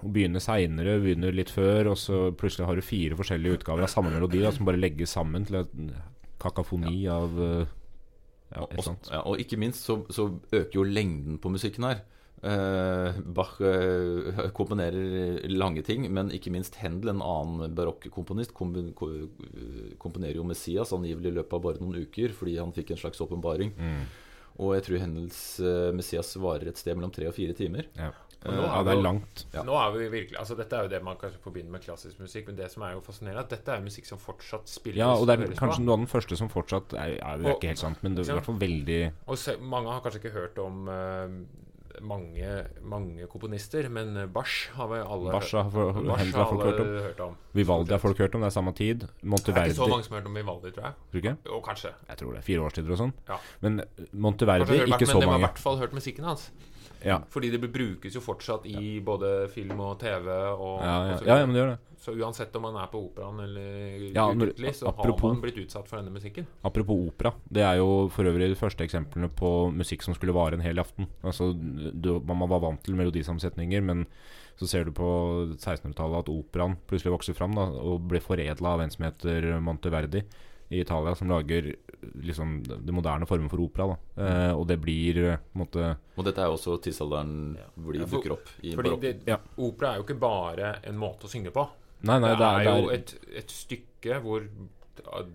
og begynner seinere, begynner litt før, og så plutselig har du fire forskjellige utgaver av samme melodi da, som bare legges sammen til en kakafoni av eh, ja, Og, ja, og ikke minst så, så øker jo lengden på musikken her. Eh, Bach eh, komponerer lange ting, men ikke minst Händel, en annen barokkomponist, kom, komponerer jo Messias angivelig i løpet av bare noen uker, fordi han fikk en slags åpenbaring. Mm. Og jeg tror hennes eh, Messias varer et sted mellom tre og fire timer. Ja. Og nå ja, er det er langt. Ja. Nå er vi virkelig Altså Dette er jo det man kanskje forbinder med klassisk musikk, men det som er jo fascinerende, er at dette er musikk som fortsatt spilles Ja, og det er kanskje noe av den første som fortsatt er, er, det er Og- ikke helt sant, men det er i hvert fall veldig Og se, mange har kanskje ikke hørt om eh, mange, mange komponister, men Bach har vi alle har for- Bach har folk hørt om. hørt om. Vivaldi har folk hørt om, det er samme tid. Det er ikke så mange som har hørt om Vivaldi, tror jeg. Tror ikke? Jo, kanskje. Jeg tror det. Fire årstider og sånn. Ja. Men Monteverdi, hørt, ikke men så de har i hvert fall hørt musikken hans. Ja. Fordi det brukes jo fortsatt i både film og TV. Og, Ja, ja. og så ja, men det gjør det. Så uansett om man er på operaen eller Ja, når- så apropos- har man blitt utsatt for denne musikken. Apropos opera. Det er jo for øvrig de første eksemplene på musikk som skulle vare en hel aften. Altså, du, Man var vant til melodisamsetninger, men så ser du på 1600-tallet at operaen plutselig vokser fram da, og blir foredla av en som heter Monteverdi i Italia, som lager liksom det moderne former for opera. Da. Eh, og det blir eh, på en måte Og dette er jo også tidsalderen hvor de Ja, for- dukker opp i Fordi det, Ja. opera er jo ikke bare en måte å synge på. Nei, nei, det, er, jo det et, et stykke hvor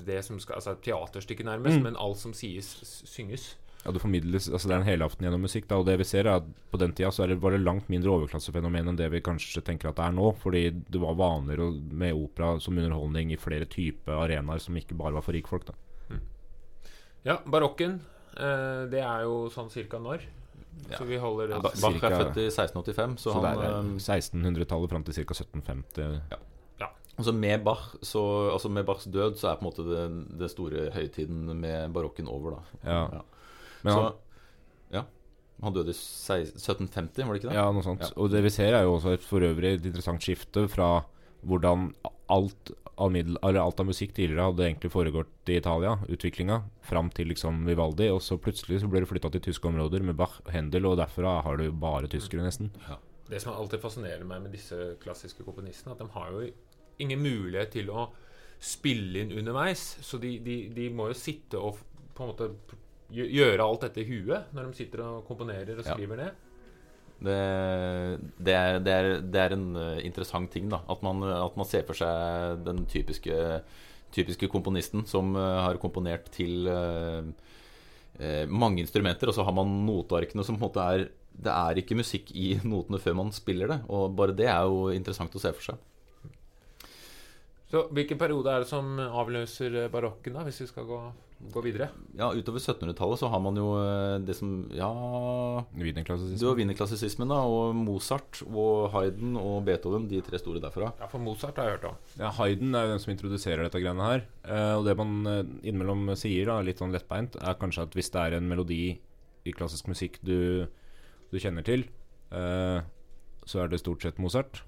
det som skal, Altså Teaterstykket, nærmest, Mm. men alt som sies, synges. Ja, det formidles Altså det er en helaften gjennom musikk. Da, og det vi ser er at På den tida så er det, var det langt mindre overklassefenomen enn det vi kanskje tenker at det er nå. Fordi det var vanligere med opera som underholdning i flere typer arenaer som ikke bare var for rikfolk. Da. Ja, barokken. Eh, det er jo sånn cirka når? Ja. Så vi holder det Ba- Bach er født i 1685, så, Så, han er eh, eh, 1600-tallet fram til ca. 1750. Altså med, Bach, så, altså med Bachs død så er på en måte det, det store høytiden med barokken over. da Ja. Ja. han, så, ja. Han døde i 1750, var det ikke det? ja, noe sånt. Ja. Og det vi ser, er jo også et for øvrig et interessant skifte fra hvordan alt av, middel, eller alt av musikk tidligere hadde egentlig foregått i Italia, utviklinga, fram til liksom Vivaldi. Og så plutselig så ble det flytta til tyske områder med Bach og Händel, og derfra har du bare tyskere, nesten. Det som alltid fascinerer meg med disse klassiske komponistene, at de har jo ingen mulighet til å spille inn underveis. Så de, de, de må jo sitte og på en måte gjøre alt dette i huet når de sitter og komponerer og Ja. skriver ned. Det, det, er, det, er, det er en eh, interessant ting, da. At man, at man ser for seg den typiske, typiske komponisten som eh, har komponert til eh, eh, mange instrumenter, og så har man notearkene som på en måte er Det er ikke musikk i notene før man spiller det, og bare det er jo interessant å se for seg. Så hvilken periode er det som avløser barokken, da, hvis vi skal gå, gå videre? Ja, utover 1700-tallet så har man jo eh, det som Ja Du Wienerklassisisme. har wienerklassisismen, da, og Mozart og Hayden og Beethoven, de tre store derfra. Ja, for Mozart har jeg hørt om. Ja, Hayden er jo den som introduserer dette greiene her. Eh, og det man eh, innimellom sier, da, litt sånn lettbeint, er kanskje at hvis det er en melodi i klassisk musikk du, du kjenner til, eh, så er det stort sett Mozart.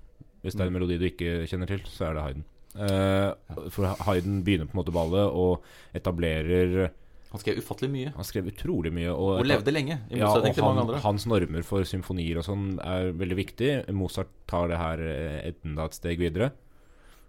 Hvis det er en melodi du ikke kjenner til, så er det Hayden. Eh, for Hayden begynner på en måte ballet og etablerer Han skrev ufattelig mye, Han skrev utrolig mye. Og, og levde lenge, i ja, og han, hans normer for symfonier og sånn er veldig viktig. Mozart tar det her eh, enda et steg videre.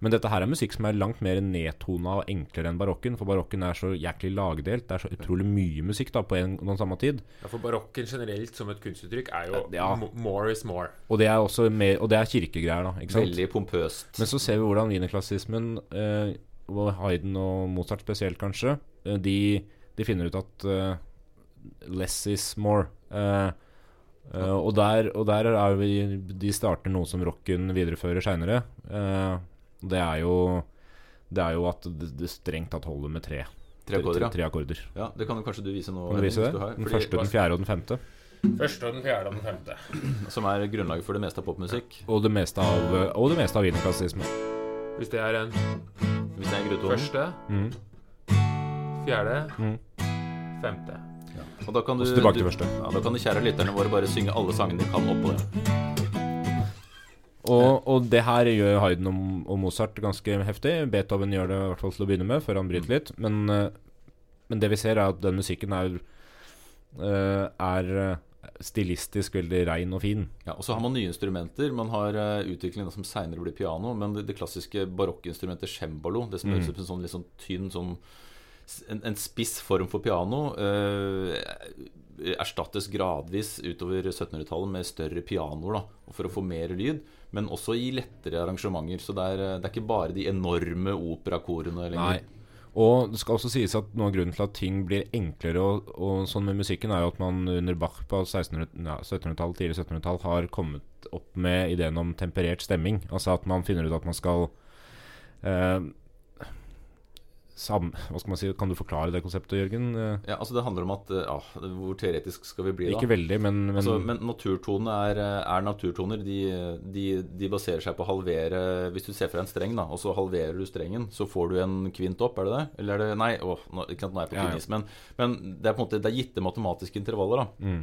Men dette her er musikk som er langt mer nedtona og enklere enn barokken. For barokken er så jæklig lagdelt. Det er så utrolig mye musikk da på en og samme tid. Ja, for barokken generelt som et kunstuttrykk er jo Ja. more is more. Og det er også mer, Og det er kirkegreier, da. Ikke sant? Veldig pompøst. Men så ser vi hvordan wienerklassismen, eh, og Hayden og Mozart spesielt kanskje, eh, de, de finner ut at eh, less is more. Eh, eh, og, der, og der er vi De starter noe som rocken viderefører seinere. Eh, det er jo Det er jo at det, det strengt tatt holder med tre. Tre akkorder, ja. tre akkorder. ja. Det kan jo kanskje du vise nå. Kan du vise det? du har, Den første, den fjerde og den femte. Første og den fjerde og den femte. Som er grunnlaget for det meste av popmusikk. Og det meste av, og det meste av wienerklassismen. Hvis det er en Hvis det er grutonen. første, Mm. fjerde, Mm. femte. Og da kan du, Også tilbake til første. Ja, da kan de kjære lytterne våre bare synge alle sangene de kan oppå det. Og, og det her gjør Hayden og, og Mozart ganske heftig. Beethoven gjør det i hvert fall til å begynne med, før han bryter litt. Men, eh, men det vi ser, er at den musikken er, eh, er eh, stilistisk veldig rein og fin. Ja, og så har man nye instrumenter. Man har uh, utviklingen som seinere blir piano. Men det, det klassiske barokkinstrumentet cembalo, det som Mm. høres ut som en sånn litt sånn tynn sånn en, en spiss form for piano, eh, erstattes gradvis utover 1700-tallet med større pianoer da, for å få mer lyd. Men også i lettere arrangementer. Så det er, eh, det er ikke bare de enorme operakorene lenger. Nei. Og det skal også sies at noe av grunnen til at ting blir enklere og, og sånn med musikken, er jo at man under Bach på 1600 ja, 1700-tallet, tidlig 1700-tall har kommet opp med ideen om temperert stemming. Altså at man finner ut at man skal eh, sam, Hva skal man si? Kan du forklare det konseptet, Jørgen? Eh, Ja, altså Det handler om at eh, ja, Hvor teoretisk skal vi bli, da? Ikke veldig, men, men, Altså, men naturtonene er, er naturtoner. De, de, de baserer seg på å halvere Hvis du ser deg en streng, da, og så halverer du strengen, så får du en kvint opp, er det det? Eller er det Nei, åh, nå, ikke sant, nå er jeg på Ja, ja. kvinnis, men, men det er på en måte Det er gitte matematiske intervaller, da. mm,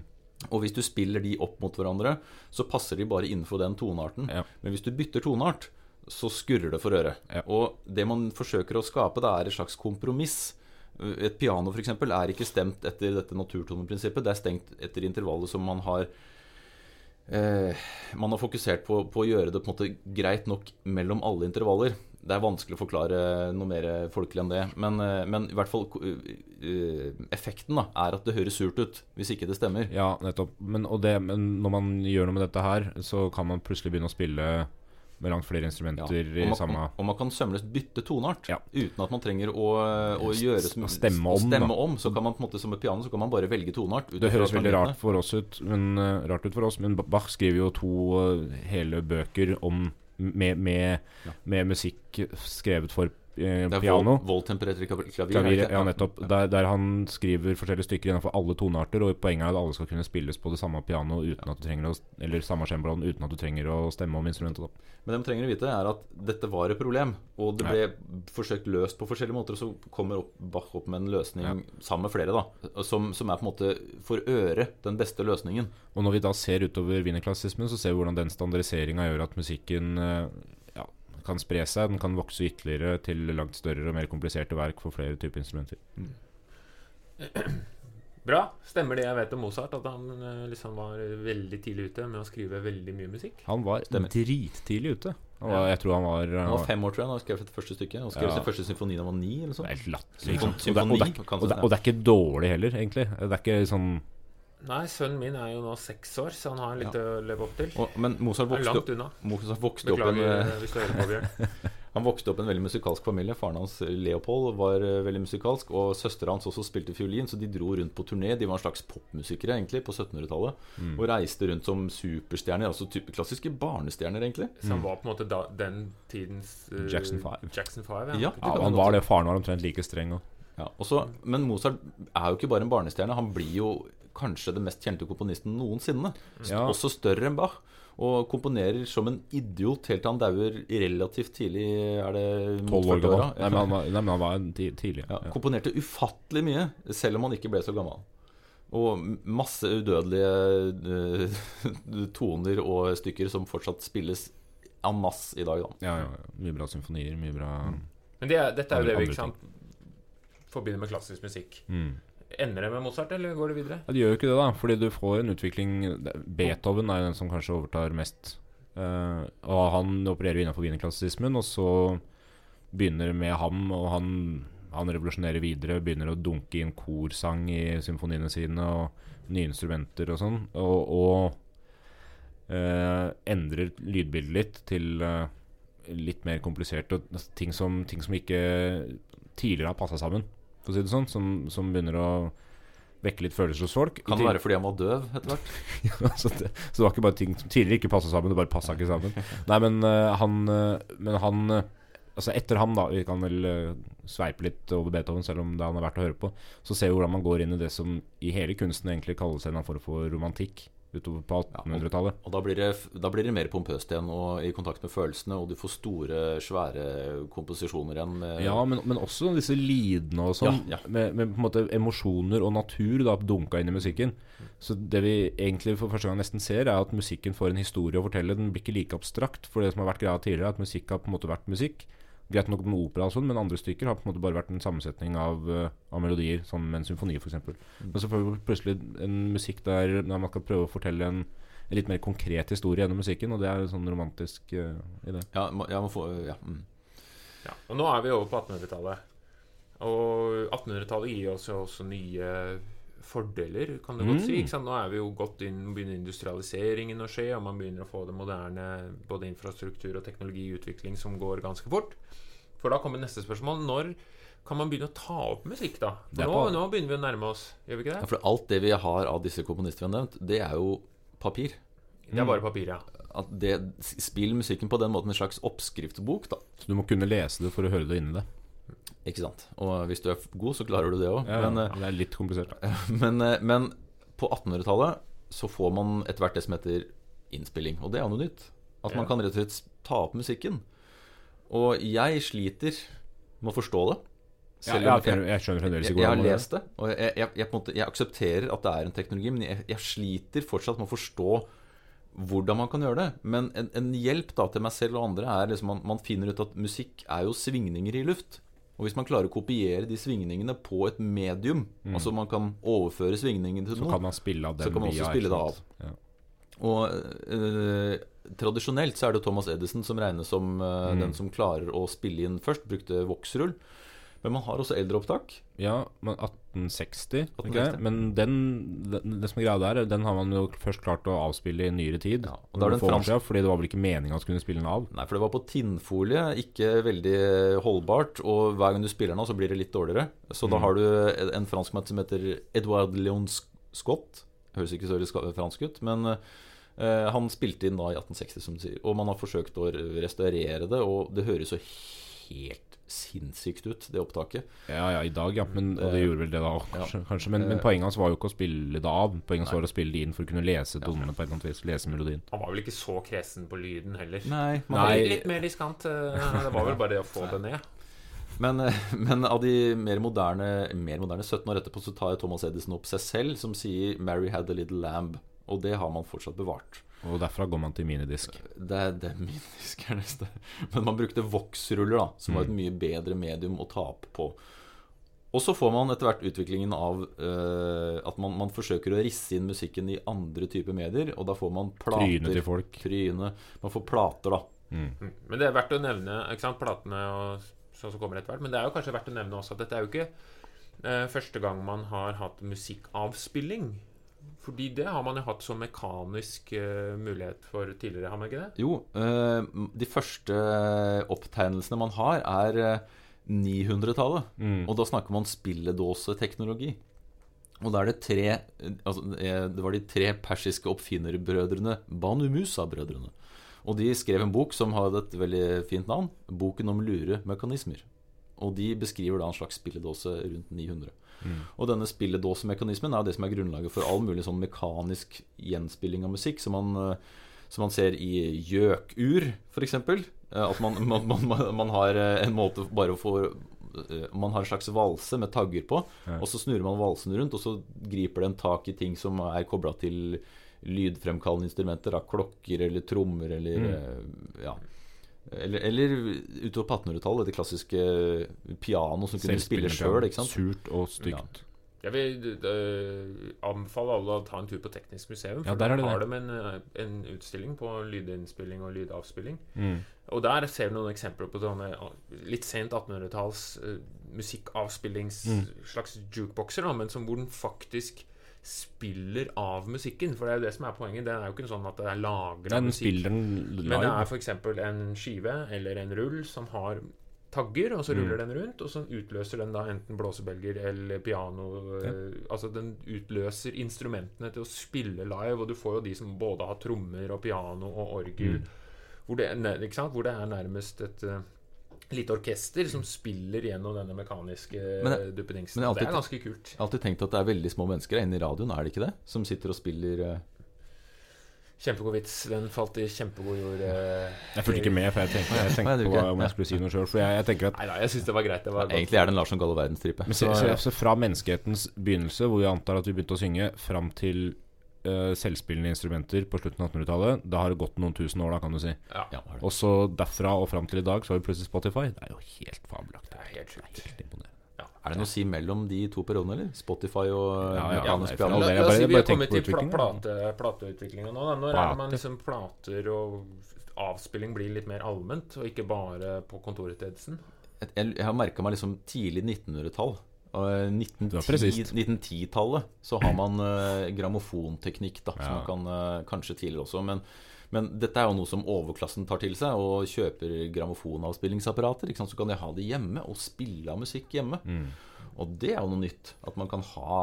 Og hvis du spiller de opp mot hverandre, så passer de bare innenfor den tonearten. Ja. Men hvis du bytter toneart, så skurrer det for øret. Ja. Og det man forsøker å skape, det er et slags kompromiss. Et piano for eksempel, er ikke stemt etter dette naturtoneprinsippet. Det er stengt etter intervallet som man har eh, Man har fokusert på, på å gjøre det på en måte greit nok mellom alle intervaller. Det er vanskelig å forklare noe mer folkelig enn det. Men, eh, men i hvert fall eh, effekten da, er at det høres surt ut hvis ikke det stemmer. Ja, nettopp. Men, det, men når man gjør noe med dette her, så kan man plutselig begynne å spille med langt flere Ja, instrumenter i man, samme og man kan sømløst bytte toneart Ja. uten at man trenger å, å gjøre som, stemme om, stemme om. Så kan man på en måte som et piano så kan man bare velge toneart. Det høres veldig rart, for oss ut, men, eh, rart ut for oss, men Bach skriver jo to eh, hele bøker om, med, med, Ja. med musikk skrevet for eh, Det er piano. Voldtemperert-klavir. er ja, nettopp. Der, der han skriver forskjellige stykker innenfor alle tonearter, og poenget er at alle skal kunne spilles på det samme piano uten at du trenger å, eller samme cembaloen uten at du trenger å stemme om instrumentet. Da. Men det de trenger å vite, er at dette var et problem. Og det ble forsøkt løst på forskjellige måter. Og så kommer opp, Bach opp med en løsning Ja. sammen med flere, da. Som, som er på en måte for øret den beste løsningen. Og når vi da ser utover wienerklassismen, så ser vi hvordan den standardiseringa gjør at musikken eh, ja, kan spre seg. Den kan vokse ytterligere til langt større og mer kompliserte verk for flere typer instrumenter. Bra. Stemmer det jeg vet om Mozart, at han eh, liksom var veldig tidlig ute med å skrive veldig mye musikk? Han var Stemmer. drittidlig ute. Og ja. jeg tror han var, Han han var fem år, tror jeg, da han skrev sitt første stykke. Han skrev Ja. sin første symfoni da han var ni, eller sånt. Det er helt latterlig. Symfoni- Og, og, og, og det er ikke dårlig heller, egentlig. Det er ikke sånn Nei, sønnen min er jo nå seks år, så han har litt å leve opp til. Og, men Mozart vokste, langt unna. Mozart vokste opp en, eh, hvis du hører på, Bjørn. Han vokste opp i en veldig musikalsk familie. Faren hans Leopold var eh, veldig musikalsk, og søstera hans også spilte fiolin, så de dro rundt på turné. De var en slags popmusikere egentlig på 1700-tallet. Mm. Og reiste rundt som superstjerner, altså type klassiske barnestjerner, egentlig. Så han var på en måte da, den tidens uh, Jackson 5. Jackson 5 Ja. Ja, han var det. Faren var omtrent like streng. Og. Ja, også, men Mozart er jo ikke bare en barnestjerne. Han blir jo kanskje den mest kjente komponisten noensinne. Ja. Også større enn Bach. Og komponerer som en idiot helt til han dauer relativt tidlig. Er det Tolv år gammel. Nei, men han var, nei, men han var en tidlig. Ja, Ja. komponerte ufattelig mye, selv om han ikke ble så gammel. Og masse udødelige eh, toner og stykker som fortsatt spilles en masse i dag. Da. Ja, ja, ja. Mye bra symfonier, mye bra Men det, er- dette er jo det vi ikke sant, forbinder med klassisk musikk. mm. Ender det med Mozart, eller går det videre? Ja, Det gjør jo ikke det, da. Fordi du får en utvikling Beethoven er jo den som kanskje overtar mest Uh, og han opererer jo innenfor wienerklassismen, og så begynner med ham, og han, han revolusjonerer videre. Begynner å dunke inn korsang i symfoniene sine, og nye instrumenter og sånn. Og, og uh, endrer lydbildet litt til uh, litt mer komplisert, og ting som, ting som ikke tidligere har passa sammen, for å si det sånn. Som, som begynner å vekke litt følelser hos folk. Kan det være fordi han var døv etter hvert? Ja, så, det, så det var ikke bare ting som tidligere ikke passa sammen, det bare passa ikke sammen. Nei, men uh, han, eh, men han eh, Altså Etter ham, da, vi kan vel uh, sveipe litt over Beethoven, selv om det han er verdt å høre på, så ser vi hvordan man går inn i det som i hele kunsten egentlig kalles en form for romantikk utover på 1800-tallet. Og da blir, det, da blir det mer pompøst igjen og i kontakt med følelsene, og du får store, svære komposisjoner igjen. Med, Ja, men, men også disse lidene og sånn, Ja, ja. Med, med på en måte emosjoner og natur da dunka inn i musikken. Så det vi egentlig for første gang nesten ser, er at musikken får en historie å fortelle. Den blir ikke like abstrakt. For det som har vært greia tidligere, er at musikk har på en måte vært musikk. Greit nok med opera og sånn, men andre stykker har på en måte bare vært en sammensetning av, eh, av melodier, som en symfoni f.eks. Men så får vi plutselig en musikk der, der man skal prøve å fortelle en, en litt mer konkret historie gjennom musikken, og det er en sånn romantisk uh, idé. Ja, må- jeg må få ja, mm. Ja, og nå er vi over på 1800-tallet. Og 1800-tallet gir oss jo også nye fordeler, kan du godt si. Ikke sant? Nå er vi jo godt inn, begynner industrialiseringen å skje, og man begynner å få det moderne både infrastruktur og teknologiutvikling som går ganske fort. For da kommer neste spørsmål. Når kan man begynne å ta opp musikk, da? For nå, på- nå begynner vi å nærme oss, gjør vi ikke ja, det? For alt det vi har av disse komponistene vi har nevnt, det er jo papir. Det er bare papir, ja. At det, spill musikken på den måten en slags oppskriftsbok, da. Så du må kunne lese det for å høre det inni det. Ikke sant? Og hvis du er god, så klarer du det òg. Ja, Men, eh, det er litt komplisert. Men, eh, men på 1800-tallet så får man etter hvert det som heter innspilling. Og det er noe nytt. At man kan rett og slett ta opp musikken. Og jeg sliter med å forstå det. Selv om jeg, jeg skjønner fremdeles jeg, har lest det, og jeg, jeg, jeg, måte, jeg aksepterer at det er en teknologi, men jeg, jeg sliter fortsatt med å forstå hvordan man kan gjøre det. Men en, en hjelp da til meg selv og andre er liksom man, man finner ut at musikk er jo svingninger i luft. Og hvis man klarer å kopiere de svingningene på et medium, altså man kan overføre svingningene til Mm. Så noe kan man spille av dem Så kan man også via spille det av. Ja. Og eh, tradisjonelt så er det Thomas Edison som regnes som Mm. eh, den som klarer å spille inn først. Brukte voksrull. Men man har også eldre opptak. Ja, men 1860. 1860. Okay. Men den, den, det som er greia der, den har man jo først klart å avspille i nyere tid. Ja, og da er det en For få år fransk- siden, Fordi det var vel ikke meninga at skulle spille den av. Nei, for det var på tinnfolie, ikke veldig holdbart. Og hver gang du spiller nå, så blir det litt dårligere. Så da har du en franskmann som heter Edouard Leon Scott. Høres ikke så veldig fransk ut, men eh, han spilte inn da i 1860, som du sier. Og man har forsøkt å restaurere det, og det høres så helt sinnssykt ut, det opptaket. Ja, ja, i dag, ja. Men, og det gjorde vel det da kanskje. kanskje. kanskje. Men, men Eh. poenget hans var jo ikke å spille det av. Poenget hans var å spille det inn for å kunne lese tonene på et eller annet vis. Lese melodien. Han var vel ikke så kresen på lyden heller. Nei, Nei. Litt, litt mer riskant. eh, Det var vel bare det å få det ned. Men, eh, men av de mer moderne, mer moderne 17 år etterpå så tar Thomas Edison opp seg selv, som sier 'Mary had a little lamb'. Og det har man fortsatt bevart. Og derfra går man til minidisk. Det er det minidisk er neste. Men man brukte voksruller, da, som var et mye bedre medium å ta opp på. Og så får man etter hvert utviklingen av uh, at man, man forsøker å risse inn musikken i andre typer medier, og da får man plater. Tryne til folk. Tryne. Man får plater, da. Mm. Men det er verdt å nevne ikke sant, platene og sånn som kommer etter hvert. Men det er jo kanskje verdt å nevne også at dette er jo ikke uh, første gang man har hatt musikkavspilling. Fordi det har man jo hatt som mekanisk uh, mulighet for tidligere, har man ikke det? Jo, Uh, de første opptegnelsene man har, er eh, 900-tallet. Mm. Og da snakker man spilledåseteknologi. Og da er det tre altså, eh, Det var de tre persiske oppfinnerbrødrene, Banu Musa-brødrene. Og de skrev en bok som hadde et veldig fint navn, 'Boken om lure mekanismer'. Og de beskriver da en slags spilledåse rundt 900. Og denne spilledåsemekanismen er det som er grunnlaget for all mulig sånn mekanisk gjenspilling av musikk, som man, eh, som man ser i gjøkur, f.eks. At man, man, man, man har eh, en måte bare å få eh, Man har en slags valse med tagger på, og så snurrer man valsen rundt, og så griper den tak i ting som er kobla til lydfremkallende instrumenter, da, klokker eller trommer eller mm. ja. Eller, eller utover på 1800-tallet, det klassiske piano som kunne spille sjøl. Surt og stygt. Jeg vil øh, anbefale alle å ta en tur på Teknisk museum. For Ja, der er det har det. de en, øh, en utstilling på lydinnspilling og lydavspilling. Mm. Og der ser du noen eksempler på sånne litt sent 1800-talls øh, musikkavspillings Mm. slags jukeboxer, da, men som hvor den faktisk spiller av musikken. For det er jo det som er poenget. Den er jo ikke sånn at det er lagra musikk. Men det er f.eks. en skive eller en rull som har tagger, og så ruller Mm. den rundt, og så utløser den da enten blåsebelger eller piano. Ja. eh, Altså den utløser instrumentene til å spille live, og du får jo de som både har trommer og piano og orgel. Mm. Hvor, det, hvor det er nærmest et uh, lite orkester som spiller gjennom denne mekaniske Men uh, duppedingsen. men Det er ganske kult. Jeg har alltid tenkt at det er veldig små mennesker inne i radioen, er det ikke det? Som sitter og spiller eh, Kjempegod vits. Den falt i kjempegod jord. eh. Jeg fulgte ikke med, for jeg tenkte, jeg tenkte på om jeg skulle si noe sjøl. Jeg, jeg tenker at Nei da, jeg syns det var greit. Det var. Egentlig er det en Larsson Gallo verdenstripe. Men se, Så, se, se fra menneskehetens begynnelse, hvor vi antar at vi begynte å synge, fram til eh, selvspillende instrumenter på slutten av 1800-tallet. Da har det gått noen tusen år, da, kan du si. Ja, ja. Og så derfra og fram til i dag så har vi plutselig Spotify. Det er jo helt fabelaktig. det er helt sjukt. Helt imponerende. Er det noe å si mellom de to periodene, eller? Spotify og Ja, ja, mekanisk ja, piano? det La, er oss si vi har kommet til pla plate, plateutviklingen nå. Da. Når er det man liksom plater og avspilling blir litt mer allment, og ikke bare på kontoret til Edison Jeg, jeg har merka meg liksom tidlig 1900-tall. Og eh, Det 1910 1910-tallet så har man uh, grammofonteknikk, da. Som man kan uh, Kanskje tidligere også. Men, men dette er jo noe som overklassen tar til seg, og kjøper grammofonavspillingsapparater. Så kan de ha det hjemme, og spille av musikk hjemme. Mm. Og det er jo noe nytt. At man kan ha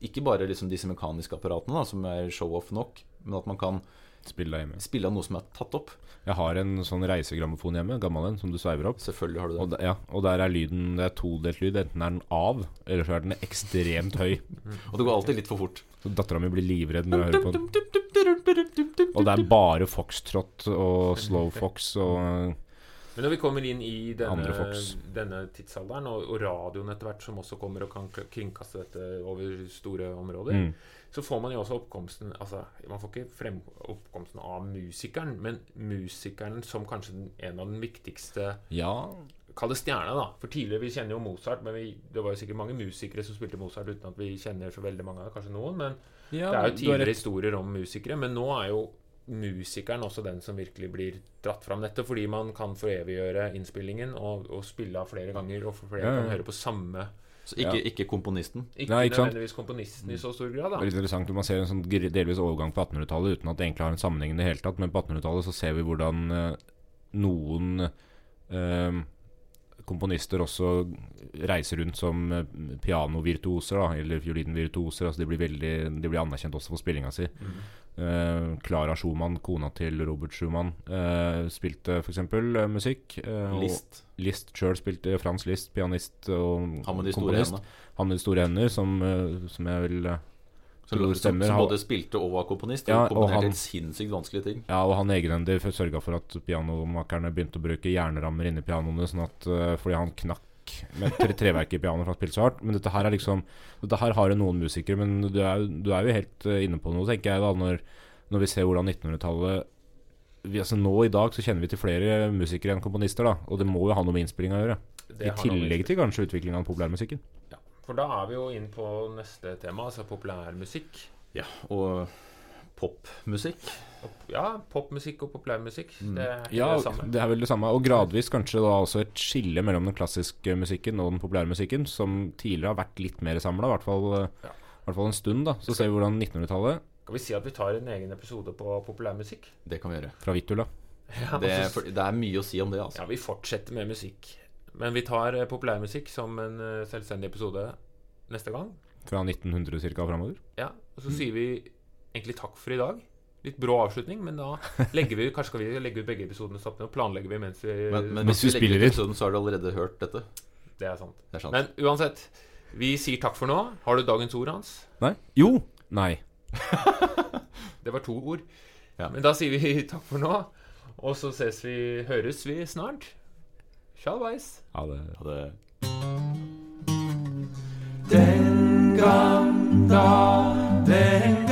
ikke bare liksom disse mekaniske apparatene, da, som er show-off nok, men at man kan Spill deg hjemme. spille av noe som er tatt opp. Jeg har en sånn reisegrammofon hjemme, gammel en, som du sveiver opp. Selvfølgelig har du det. Og, de, ja, og der er lyden Det er todelt lyd. Enten er den av, eller så er den ekstremt høy. Og det går alltid litt for fort. Så Dattera mi blir livredd når jeg hører på den. Og det er bare foxtrot og slow fox og Men når vi kommer inn i denne, denne tidsalderen, og, og radioen etter hvert som også kommer og kan kringkaste dette over store områder, mm. så får man jo også oppkomsten Altså, man får ikke frem oppkomsten av musikeren, men musikeren som kanskje den, en av den viktigste Ja. Kall det stjerne, da. For tidligere, Vi kjenner jo Mozart, men vi, det var jo sikkert mange musikere som spilte Mozart uten at vi kjenner så veldig mange av Kanskje noen. Men ja det er jo tidligere historier om musikere. Men nå er jo musikeren også den som virkelig blir dratt fram dette, fordi man kan foreviggjøre innspillingen og, og spille av flere ganger, og flere Ja, ja. kan høre på samme Så ikke, ikke komponisten. Ikke, Nei, ikke nødvendigvis komponisten i så stor grad, Det er litt interessant når man ser en sånn delvis overgang på 1800-tallet uten at det egentlig har en sammenheng i det hele tatt. Men på 1800-tallet så ser vi hvordan eh, noen eh, komponister også reiser rundt som eh, pianovirtuoser, da, eller fiolinvirtuoser. Altså de blir veldig De blir anerkjent også for spillinga si. Eh, Clara Schumann, kona til Robert Schumann, eh, spilte f.eks. Musikk. eh, og List. Liszt sjøl spilte Frans Liszt, pianist og Han med de store hendene. Han med de store hender, som, eh, som jeg vil eh, Som, som, som både spilte og var komponist. Ja, og komponerte han- sinnssykt vanskelige ting. Ja, og han egenhendig sørga for at pianomakerne begynte å bruke jernrammer inni pianoene, sånn at, eh, fordi han knakk med tre treverk i pianoet for han spilte så hardt. Men dette her er liksom Dette her har jo noen musikere, men du er, du er jo helt eh, inne på noe, tenker jeg, da, når, når vi ser hvordan 1900-tallet vi, altså Nå i dag så kjenner vi til flere musikere enn komponister, da, og det må jo ha noe med innspillinga å gjøre. Det I tillegg til kanskje utviklinga av populærmusikken. Ja. For da er vi jo inn på neste tema, altså populærmusikk. Ja, og popmusikk. Ja, popmusikk og populærmusikk. Det er Ja, det samme. det er vel det samme. Og gradvis kanskje da også et skille mellom den klassiske musikken og den populære musikken, som tidligere har vært litt mer samla, i hvert fall, Ja. i hvert fall en stund. da Så ser vi hvordan 1900-tallet, Skal vi si at vi tar en egen episode på populærmusikk? Det kan vi gjøre. fra Vittula. Ja, Det, og det er mye å si om det, altså. ja, vi fortsetter med musikk. Men vi tar eh, populærmusikk som en eh, selvstendig episode neste gang. fra 1900 ca. framover. Ja, Og så sier vi egentlig takk for i dag. Litt brå avslutning, men da legger vi Kanskje skal vi legge ut begge episodene sammen og planlegger vi mens vi Men, men Hvis hvis vi legger spiller ut episoden, så har du allerede hørt dette. Det er sant. Det er sant. Men uansett, vi sier takk for nå. Har du dagens ord, Hans? Nei? Jo! Nei. Det var to ord. Ja. Men da sier vi takk for nå. Og så ses vi, høres vi snart. Tjalvais. Ha det Ha det Den gang da, den